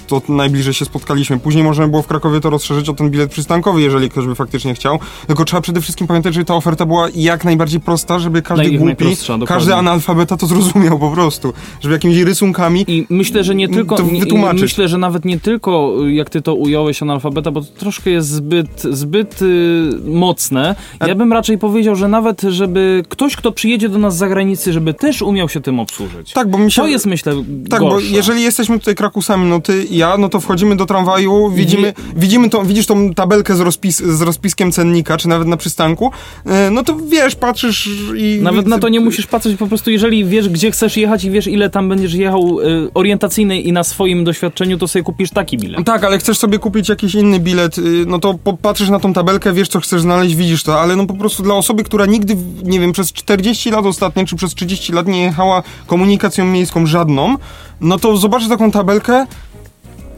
to, to najbliżej się spotkaliśmy. Później można by było w Krakowie to rozszerzyć o ten bilet przystankowy, jeżeli ktoś by faktycznie chciał. Tylko trzeba przede wszystkim pamiętać, że ta oferta była jak najbardziej prosta, żeby każdy głupi, każdy analfabeta to zrozumiał po prostu. Żeby jakimiś rysunkami I myślę, że nie tylko. To i wytłumaczyć. myślę, że nawet nie tylko, y, jak ty to ująłeś, analfabeta, bo to troszkę jest zbyt, zbyt y, mocne. Ja bym raczej powiedział, że nawet, żeby ktoś, kto przyjedzie do nas z zagranicy, żeby też umiał się tym obsłużyć. Tak, bo mi się... To jest, myślę, Tak, gorsze. bo jeżeli jesteśmy tutaj krakusami, no ty i ja, no to wchodzimy do tramwaju, widzimy, widzimy tą, widzisz tą tabelkę z, rozpis, z rozpiskiem cennika, czy nawet na przystanku, e, no to wiesz, patrzysz i... Nawet na to nie musisz patrzeć, po prostu jeżeli wiesz, gdzie chcesz jechać i wiesz, ile tam będziesz jechał y, orientacyjny i na swoim doświadczeniu, to sobie kupisz taki bilet. Tak, ale chcesz sobie kupić jakiś inny bilet, y, no to popatrzysz na tą tabelkę, wiesz co chcesz znaleźć, widzisz to, ale no po prostu dla osoby, która nigdy, nie wiem, przez 40 lat ostatnie, czy przez 30 lat nie jechała komunikacją miejską żadną, no to zobaczy taką tabelkę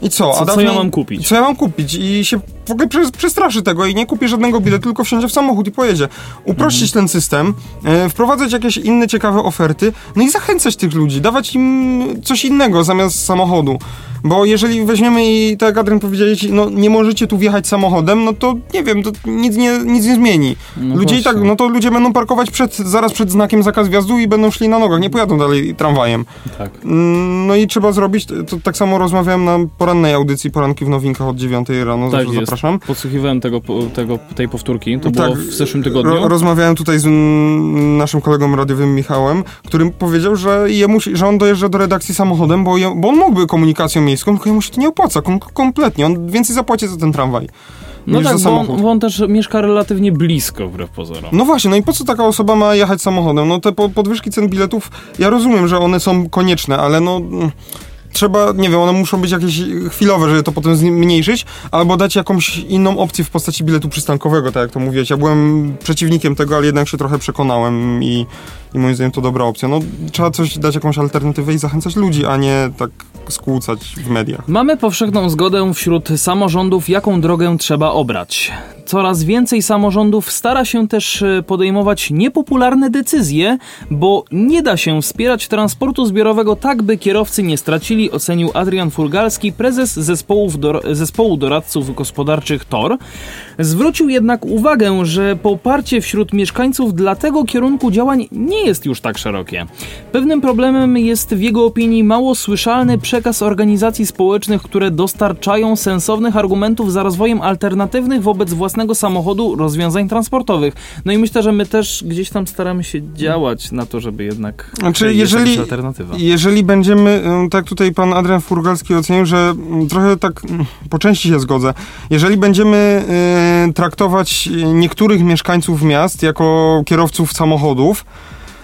i co? Co- co dawniej- ja mam kupić? Co ja mam kupić? I się w ogóle przes- przestraszy tego i nie kupi żadnego biletu, tylko wsiądzie w samochód i pojedzie. Uprościć Mhm. ten system, e, wprowadzać jakieś inne ciekawe oferty, no i zachęcać tych ludzi, dawać im coś innego zamiast samochodu. Bo jeżeli weźmiemy i tak Adrian powiedziałeś, no nie możecie tu wjechać samochodem, no to nie wiem, to nic nie, nic nie zmieni. No ludzie i tak, no to ludzie będą parkować przed, zaraz przed znakiem zakaz wjazdu i będą szli na nogach, nie pojadą dalej tramwajem. Tak. No i trzeba zrobić, to tak samo rozmawiałem na porannej audycji, poranki w nowinkach od 9 rano, Tak zawsze jest. Zapraszam. Podsłuchiwałem tego, tego, tej powtórki, to Tak, było w zeszłym tygodniu. Ro, rozmawiałem tutaj z mm, naszym kolegą radiowym Michałem, którym powiedział, że, jemu że on dojeżdża do redakcji samochodem, bo, je, bo on mógłby komunikacją miejską, tylko jemu się to nie opłaca kom, kompletnie. On więcej zapłaci za ten tramwaj. No tak, bo on, bo on też mieszka relatywnie blisko, wbrew pozorom. No właśnie, no i po co taka osoba ma jechać samochodem? No te po, podwyżki cen biletów, ja rozumiem, że one są konieczne, ale no... Trzeba, nie wiem, one muszą być jakieś chwilowe, żeby to potem zmniejszyć, albo dać jakąś inną opcję w postaci biletu przystankowego, tak jak to mówiłeś. Ja byłem przeciwnikiem tego, ale jednak się trochę przekonałem i, i moim zdaniem to dobra opcja. No, trzeba coś dać, jakąś alternatywę i zachęcać ludzi, a nie tak skłócać w mediach. Mamy powszechną zgodę wśród samorządów, jaką drogę trzeba obrać. Coraz więcej samorządów stara się też e, podejmować niepopularne decyzje, bo nie da się wspierać transportu zbiorowego tak, by kierowcy nie stracili, ocenił Adrian Furgalski, prezes zespołów dor- zespołu doradców gospodarczych TOR. Zwrócił jednak uwagę, że poparcie wśród mieszkańców dla tego kierunku działań nie jest już tak szerokie. Pewnym problemem jest w jego opinii mało słyszalny przekaz organizacji społecznych, które dostarczają sensownych argumentów za rozwojem alternatywnych wobec własnego samochodu rozwiązań transportowych. No i myślę, że my też gdzieś tam staramy się działać na to, żeby jednak Znaczy, jeżeli, alternatywa. jeżeli będziemy, tak tutaj pan Adrian Furgalski ocenił, że mm, trochę tak mm, po części się zgodzę, jeżeli będziemy y, traktować niektórych mieszkańców miast jako kierowców samochodów,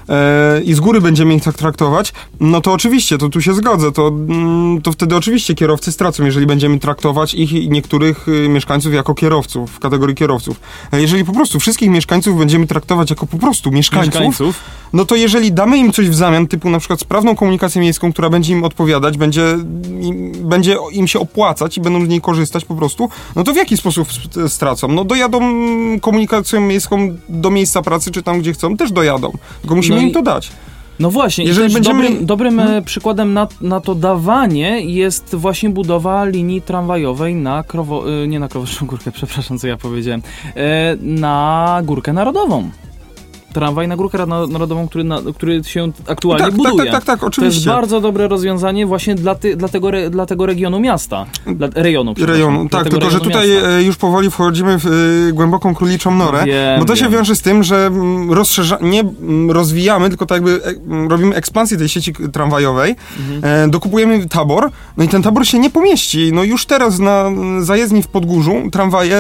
e, i z góry będziemy ich tak traktować, no to oczywiście, to tu się zgodzę, to, mm, to wtedy oczywiście kierowcy stracą, jeżeli będziemy traktować ich i niektórych y, mieszkańców jako kierowców, w kategorii kierowców. A jeżeli po prostu wszystkich mieszkańców będziemy traktować jako po prostu mieszkańców, Mieszkańców. no to jeżeli damy im coś w zamian, typu na przykład sprawną komunikację miejską, która będzie im odpowiadać, będzie im, będzie im się opłacać i będą z niej korzystać po prostu, no to w jaki sposób s- stracą? No dojadą komunikacją miejską do miejsca pracy, czy tam gdzie chcą, też dojadą. Tylko musimy No i- im to dać. No właśnie, Jeżeli będziemy- dobrym, dobrym e, przykładem na, na to dawanie jest właśnie budowa linii tramwajowej na Krowo... e, nie na Krowodrzą Górkę, przepraszam, co ja powiedziałem, e, na Górkę Narodową. Tramwaj na Górkę Narodową, który, na, który się aktualnie tak, tak, buduje. tak, tak, tak, To jest oczywiście. bardzo dobre rozwiązanie właśnie dla, ty, dla, tego, re, dla tego regionu miasta. Dla, rejonu. Rejonu. Tak, tylko że tutaj miasta. e, już powoli wchodzimy w e, głęboką króliczą norę, Wiem, bo to się wiem. wiąże z tym, że mm, rozszerza, nie mm, rozwijamy, tylko tak jakby e, mm, robimy ekspansję tej sieci tramwajowej, Mhm. e, dokupujemy tabor, no i ten tabor się nie pomieści. No już teraz na zajezdni w Podgórzu tramwaje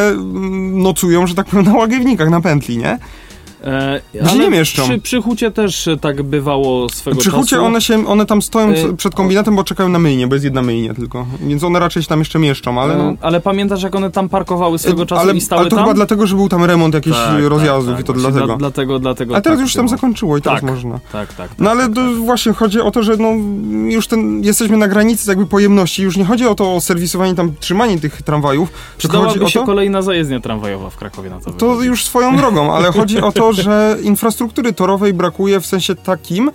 nocują, że tak powiem, na łagiewnikach, na pętli, nie? E, Gdzie ale nie mieszczą? Przy, przy Hucie też e, tak bywało swego Przy hucie czasu. one, się, one tam stoją E, przed kombinatem, bo czekają na myjnie, bo jest jedna myjnia tylko. Więc one raczej się tam jeszcze mieszczą, ale no... E, ale pamiętasz, jak one tam parkowały swego czasu ale, i stały ale to tam? chyba dlatego, że był tam remont jakichś Tak, rozjazdów tak, i to dlatego. Dla, dlatego, dlatego. A teraz tak już tam zakończyło i teraz Tak. można. Tak, tak. No ale tak, to tak. właśnie chodzi o to, że no, już ten, jesteśmy na granicy jakby pojemności. Już nie chodzi o to o serwisowanie tam, trzymanie tych tramwajów. Przydałaby o się to, kolejna zajezdnia tramwajowa w Krakowie na to to wychodzi. już swoją drogą, ale chodzi o to, że infrastruktury torowej brakuje w sensie takim,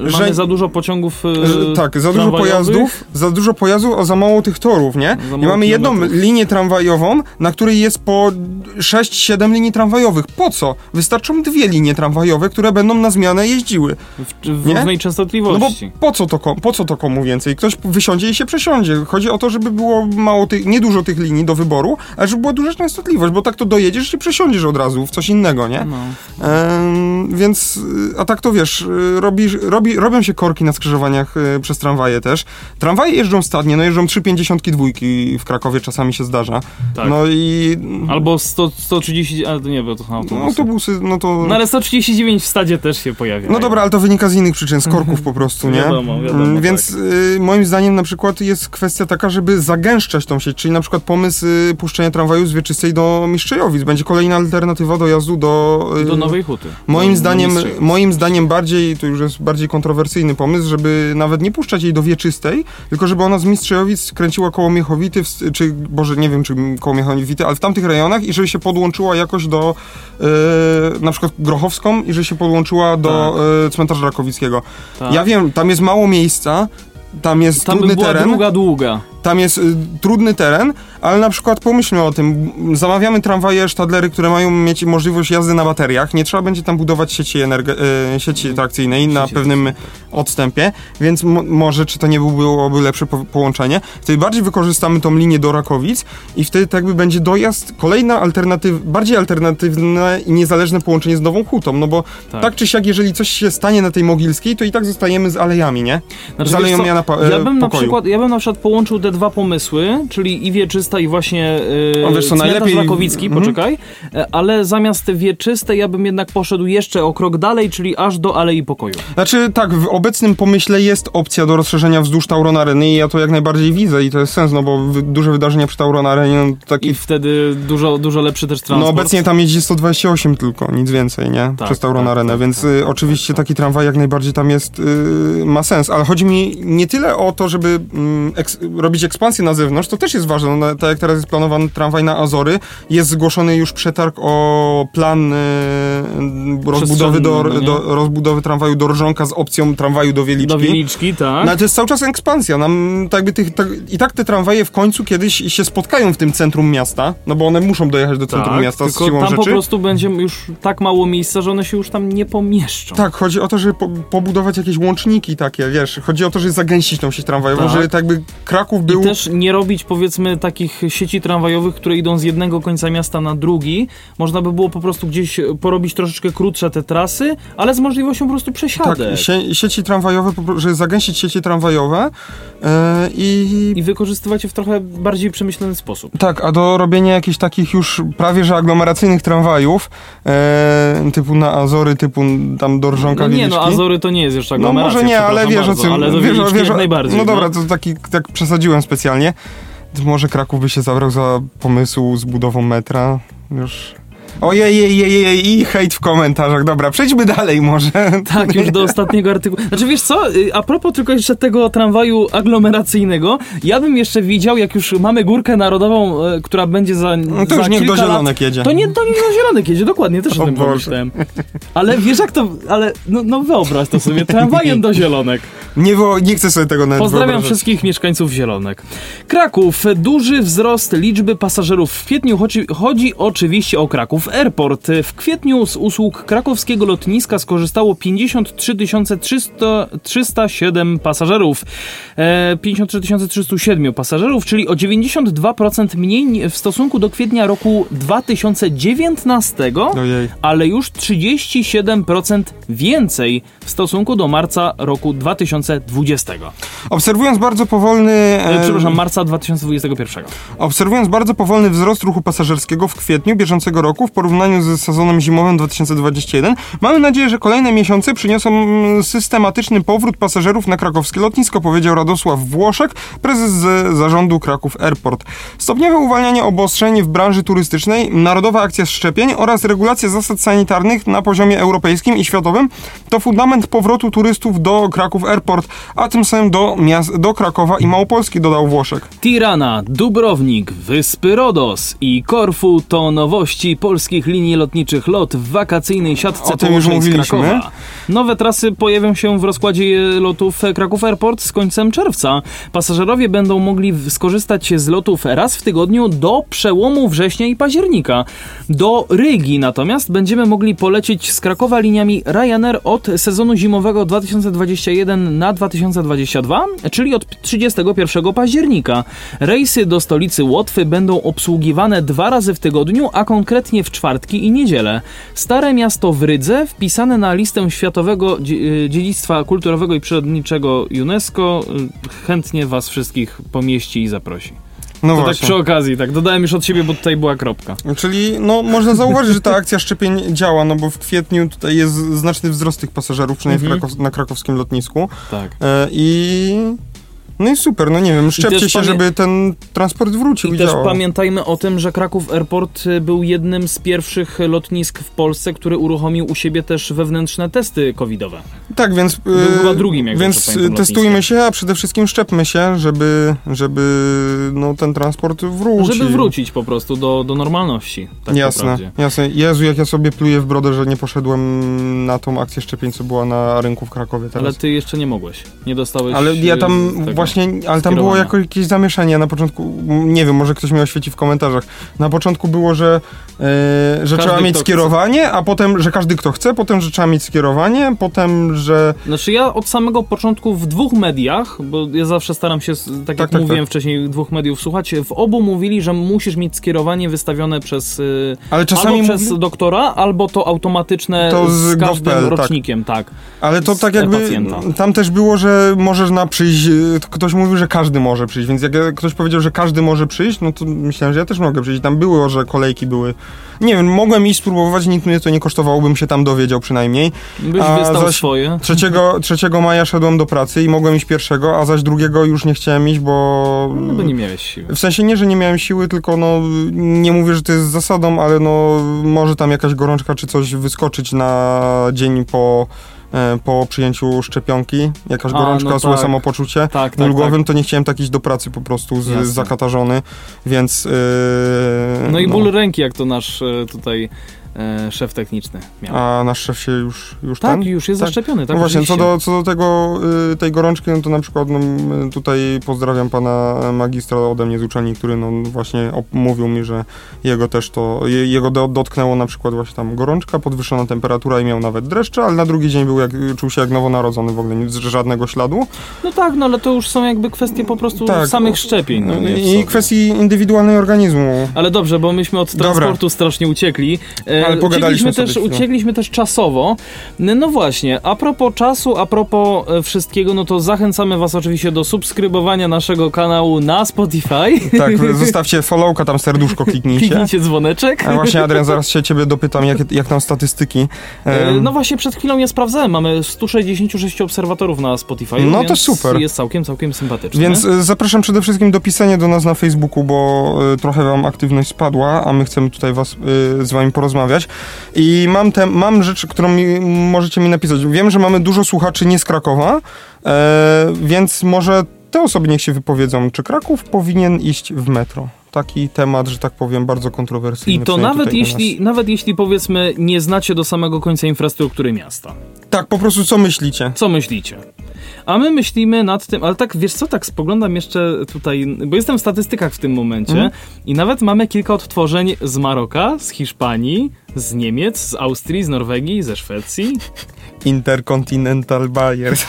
Mamy że- za dużo pociągów e, że, tak, za dużo pojazdów, za dużo pojazdów, a za mało tych torów, nie? I mamy jedną kilometrów. linię tramwajową, na której jest po 6-7 linii tramwajowych. Po co? Wystarczą dwie linie tramwajowe, które będą na zmianę jeździły. w, w różnej No bo częstotliwości. po co, to, po co to komu więcej? Ktoś wysiądzie i się przesiądzie. Chodzi o to, żeby było mało tych, nie dużo tych linii do wyboru, ale żeby była duża częstotliwość, bo tak to dojedziesz i przesiądziesz od razu w coś innego, nie? No. Em, więc, y, a tak to wiesz, y, robi, robi, robią się korki na skrzyżowaniach y, przez tramwaje też. Tramwaje jeżdżą stadnie, no jeżdżą 352 w Krakowie czasami się zdarza. Tak. No i... Albo 100, 130, ale to nie, bo to są no, autobusy. autobusy, no to... No ale 139 w stadzie też się pojawia. No dobra, ale to wynika z innych przyczyn, z korków po prostu, nie? Wiadomo, wiadomo, Mm, tak. Więc y, moim zdaniem na przykład jest kwestia taka, żeby zagęszczać tą sieć, czyli na przykład pomysł y, puszczenia tramwaju z Wieczystej do Mistrzejowic. Będzie kolejna alternatywa dojazdu do... y, Do Nowej Huty. Moim Do- zdaniem, moim zdaniem bardziej, to już jest bardziej kontrowersyjny pomysł, żeby nawet nie puszczać jej do Wieczystej, tylko żeby ona z Mistrzejowic kręciła koło Miechowity, w, czy, boże, nie wiem, czy koło Miechowity, ale w tamtych rejonach i żeby się podłączyła jakoś do, e, na przykład Grochowską i że się podłączyła do e, cmentarza Rakowickiego. Tak. Ja wiem, tam jest mało miejsca, tam jest Tam by trudny była teren, długa, długa. Tam jest y, trudny teren, ale na przykład pomyślmy o tym, zamawiamy tramwaje Stadlery, które mają mieć możliwość jazdy na bateriach, nie trzeba będzie tam budować sieci, energe- y, sieci trakcyjnej na pewnym odstępie, więc mo- może czy to nie byłoby lepsze po- połączenie, wtedy bardziej wykorzystamy tą linię do Rakowic i wtedy tak jakby będzie dojazd, kolejna alternatyw, bardziej alternatywne i niezależne połączenie z Nową Hutą, no bo Tak. tak, czy siak, jeżeli coś się stanie na tej Mogilskiej, to i tak zostajemy z alejami, nie? Znaczy, z aleją co, Jana pa- ja bym na pokoju. przykład, ja bym na przykład połączył te dwa pomysły, czyli i Wieczysta i właśnie yy, O, wiesz co, najlepiej- Rakowicki, Mhm. poczekaj, e, ale zamiast Wieczyste ja bym jednak poszedł jeszcze o krok dalej, czyli aż do Alei Pokoju. Znaczy tak, w obecnym pomyśle jest opcja do rozszerzenia wzdłuż Tauron Areny i ja to jak najbardziej widzę i to jest sens, no bo duże wydarzenia przy Tauron Arenie, no, taki, I wtedy dużo, dużo lepszy też transport. no obecnie tam jeździ 128 tylko, nic więcej, nie? Tak, Przez Tauron tak, Arenę, tak, więc tak, y, tak, oczywiście tak, taki tramwaj jak najbardziej tam jest, y, ma sens, ale chodzi mi nie tyle o to, żeby mm, eks- robić ekspansję na zewnątrz, to też jest ważne, no, tak jak teraz jest planowany tramwaj na Azory, jest zgłoszony już przetarg o plan e, rozbudowy, do, nie? do, rozbudowy tramwaju do Rżonka z opcją tramwaju do Wieliczki. Do Wieliczki, tak. No ale to jest cały czas ekspansja. Nam, tak jakby tych, tak, I tak te tramwaje w końcu kiedyś się spotkają w tym centrum miasta, no bo one muszą dojechać do centrum tak, miasta z tylko siłą tam rzeczy. po prostu będzie już tak mało miejsca, że one się już tam nie pomieszczą. Tak, chodzi o to, żeby po, pobudować jakieś łączniki takie, wiesz, chodzi o to, żeby zagęścić tą sieć tramwajową, Tak. żeby tak jakby Kraków był... I też nie robić powiedzmy takich sieci tramwajowych, które idą z jednego końca miasta na drugi. Można by było po prostu gdzieś porobić troszeczkę krótsze te trasy, ale z możliwością po prostu Tak, przesiadek. sie, sieci tramwajowe, żeby zagęścić sieci tramwajowe e, i... I wykorzystywać je w trochę bardziej przemyślany sposób. Tak, a do robienia jakichś takich już prawie że aglomeracyjnych tramwajów, e, typu na Azory, typu tam do Rżonka No nie, Wieliczki. no Azory to nie jest jeszcze No aglomeracja, może nie, ale wiesz o czym... Ale do wiesz, wiesz, najbardziej. No dobra, to taki, tak przesadziłem specjalnie. Może Kraków by się zabrał za pomysł z budową metra. Już... Ojej, jej, jej, jej, i hejt w komentarzach. Dobra, przejdźmy dalej może. Tak, już do ostatniego artykułu. Znaczy wiesz co, y, a propos tylko jeszcze tego tramwaju aglomeracyjnego, ja bym jeszcze widział, jak już mamy górkę narodową, e, która będzie za No to już niech do Zielonek lat, jedzie. To nie, to niech do Zielonek jedzie, dokładnie, też o, O tym Boże. pomyślałem. Ale wiesz jak to, ale no, no wyobraź to sobie, tramwajem do Zielonek. Nie, nie chcę sobie tego nawet Pozdrawiam wyobrażać. wszystkich mieszkańców Zielonek. Kraków. Duży wzrost liczby pasażerów w kwietniu. Chodzi, chodzi oczywiście o Kraków Airport. W kwietniu z usług krakowskiego lotniska skorzystało 53 300 307 pasażerów. E, 53 307 pasażerów, czyli o 92% mniej ni- w stosunku do kwietnia roku 2019 Ojej. ale już 37% więcej w stosunku do marca roku 2020. Obserwując bardzo powolny... E, e, przepraszam, marca 2021. Obserwując bardzo powolny wzrost ruchu pasażerskiego w kwietniu bieżącego roku w porównaniu ze sezonem zimowym 2021, mamy nadzieję, że kolejne miesiące przyniosą mm, systematyczny powrót pasażerów na krakowskie lotnisko, powiedział Radosław Włoszek, prezes z zarządu Kraków Airport. Stopniowe uwalnianie obostrzeń w branży turystycznej, narodowa akcja szczepień oraz regulacja zasad sanitarnych na poziomie europejskim i światowym to fundament powrotu turystów do Kraków Airport, a tym samym do, miast, do Krakowa i Małopolski, dodał Włoszek. Tirana, Dubrownik, Wyspy Rodos i Korfu to nowości polskich linii lotniczych LOT w wakacyjnej siatce O połączeń z. Krakowa. Nowe trasy pojawią się w rozkładzie lotów Kraków Airport z końcem czerwca. Pasażerowie będą mogli skorzystać z lotów raz w tygodniu do przełomu września i października. Do Rygi natomiast będziemy mogli polecieć z Krakowa liniami Ryanair od sezonu zimowego 2021 na 2022, czyli od 31 października. Rejsy do stolicy Łotwy będą obsługiwane dwa razy w tygodniu, a konkretnie w czwartki i niedzielę. Stare miasto w Rydze, wpisane na listę Światowego y, Dziedzictwa Kulturowego i Przyrodniczego UNESCO, y, chętnie Was wszystkich pomieści i zaprosi. No To tak właśnie. przy okazji, tak dodałem już od siebie, bo tutaj była kropka. Czyli no, można zauważyć, że ta akcja szczepień działa, no bo w kwietniu tutaj jest znaczny wzrost tych pasażerów, przynajmniej Mhm. w Krakow- na krakowskim lotnisku. Tak. E, I no i super, no nie wiem, szczepcie się, żeby ten transport wrócił i, I też działał. pamiętajmy o tym, że Kraków Airport y, był jednym z pierwszych lotnisk w Polsce, który uruchomił u siebie też wewnętrzne testy covidowe. Tak, więc, Był chyba drugim, jak więc pamiętam, testujmy lotniskiem. się, a przede wszystkim szczepmy się, żeby, żeby no, ten transport wrócił. Żeby wrócić po prostu do, do normalności. Tak jasne, jasne. Jezu, jak ja sobie pluję w brodę, że nie poszedłem na tą akcję szczepień, co była na rynku w Krakowie teraz. Ale ty jeszcze nie mogłeś. Nie dostałeś. Ale ja y, tam tego. właśnie, ale tam było jako jakieś zamieszanie na początku, nie wiem, może ktoś mi oświeci w komentarzach. Na początku było, że, e, że Każdy, trzeba mieć skierowanie, a potem, że każdy kto chce, potem, że trzeba mieć skierowanie, potem, że... Znaczy ja od samego początku w dwóch mediach, bo ja zawsze staram się, s- tak, jak tak, mówiłem tak. wcześniej, dwóch mediów słuchać, w obu mówili, że musisz mieć skierowanie wystawione przez y, Ale czasami albo przez mówi- doktora, albo to automatyczne To z z każdym tak. rocznikiem, tak. Ale to tak jakby pacjenta. tam też było, że możesz na przyjść, to ktoś mówił, że każdy może przyjść, więc jak ja- ktoś powiedział, że każdy może przyjść, no to myślałem, że ja też mogę przyjść. Tam było, że kolejki były. Nie wiem, mogłem iść spróbować, nikt mnie to nie kosztowało, bym się tam dowiedział przynajmniej. Byś A wystał zaś- swoje. 3, 3 maja szedłem do pracy i mogłem iść pierwszego, a zaś drugiego już nie chciałem iść, bo... No bo nie miałeś siły. W sensie nie, że nie miałem siły, tylko no nie mówię, że to jest zasadą, ale no może tam jakaś gorączka czy coś wyskoczyć na dzień po po przyjęciu szczepionki, jakaś A, gorączka, no złe tak. samopoczucie. Tak, tak, Ból głowy, tak. to nie chciałem tak iść do pracy po prostu z, Jasne. zakatarzony, więc... e, No i ból ręki, jak to nasz e, tutaj e, szef techniczny miał. A nasz szef się już, już tak, ten? już jest Tak. zaszczepiony. Tak, no właśnie, co do, co do tego, y, tej gorączki, no to na przykład no, tutaj pozdrawiam pana magistra ode mnie z uczelni, który no właśnie mówił mi, że jego też to, je, jego do, dotknęło na przykład właśnie tam gorączka, podwyższona temperatura i miał nawet dreszcze, ale na drugi dzień był jak, czuł się jak nowonarodzony, w ogóle nic, żadnego śladu. No tak, no ale to już są jakby kwestie po prostu Tak. samych szczepień. No, I kwestii indywidualnej organizmu. Ale dobrze, bo myśmy od transportu strasznie uciekli. E, Ale pogadaliśmy uciekliśmy sobie też, uciekliśmy też czasowo. No właśnie, a propos czasu, a propos e, wszystkiego, no to zachęcamy was oczywiście do subskrybowania naszego kanału na Spotify. Tak, zostawcie followka, tam serduszko kliknijcie. Kliknijcie dzwoneczek. A właśnie Adrian, zaraz się ciebie dopytam, jak, jak tam statystyki. E, No właśnie przed chwilą je sprawdzałem. Mamy 166 obserwatorów na Spotify. No to super. Jest całkiem, całkiem sympatycznie. Więc e, zapraszam przede wszystkim do pisania do nas na Facebooku, bo trochę wam aktywność spadła, a my chcemy tutaj was, z wami porozmawiać. I mam, te, mam rzecz, którą mi, możecie mi napisać. Wiem, że mamy dużo słuchaczy nie z Krakowa, e, więc może te osoby niech się wypowiedzą, czy Kraków powinien iść w metro. Taki temat, że tak powiem, bardzo kontrowersyjny. I to nawet jeśli, nawet jeśli powiedzmy nie znacie do samego końca infrastruktury miasta. Tak, po prostu co myślicie? Co myślicie? A my myślimy nad tym, ale tak wiesz co, tak spoglądam jeszcze tutaj, bo jestem w statystykach w tym momencie Mhm. i nawet mamy kilka odtworzeń z Maroka, z Hiszpanii, z Niemiec, z Austrii, z Norwegii, ze Szwecji Intercontinental Buyers.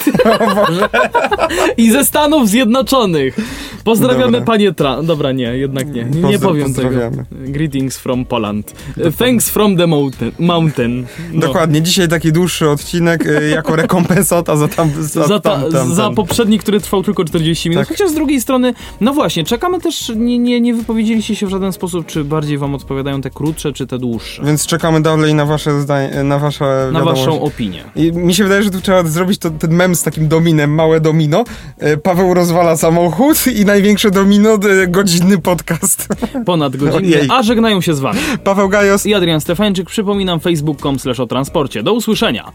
i ze Stanów Zjednoczonych. Pozdrawiamy Dobra. panie Tra... Dobra, nie, jednak nie. Nie, nie powiem tego. Greetings from Poland. Thanks from the mountain. mountain. No. Dokładnie, dzisiaj taki dłuższy odcinek e, jako rekompensata za tam za, za, ta, tam, tam, za poprzedni, który trwał tylko 40 minut. Tak. Chociaż z drugiej strony, no właśnie, czekamy też, nie, nie, nie wypowiedzieliście się w żaden sposób, czy bardziej wam odpowiadają te krótsze, czy te dłuższe. Więc czekamy dalej na wasze zdanie, na wasze Na wiadomość. waszą opinię. I mi się wydaje, że tu trzeba zrobić to, ten mem z takim dominem, małe domino. E, Paweł rozwala samochód i największe domino, e, godzinny podcast. Ponad godzinę. Ojej. A żegnają się z wami. Paweł Gajos. I Adrian Stefańczyk, przypominam facebook.com slash o transporcie. Do usłyszenia.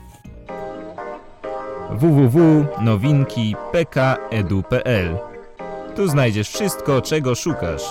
www.nowinki.pkedu.pl Tu znajdziesz wszystko, czego szukasz.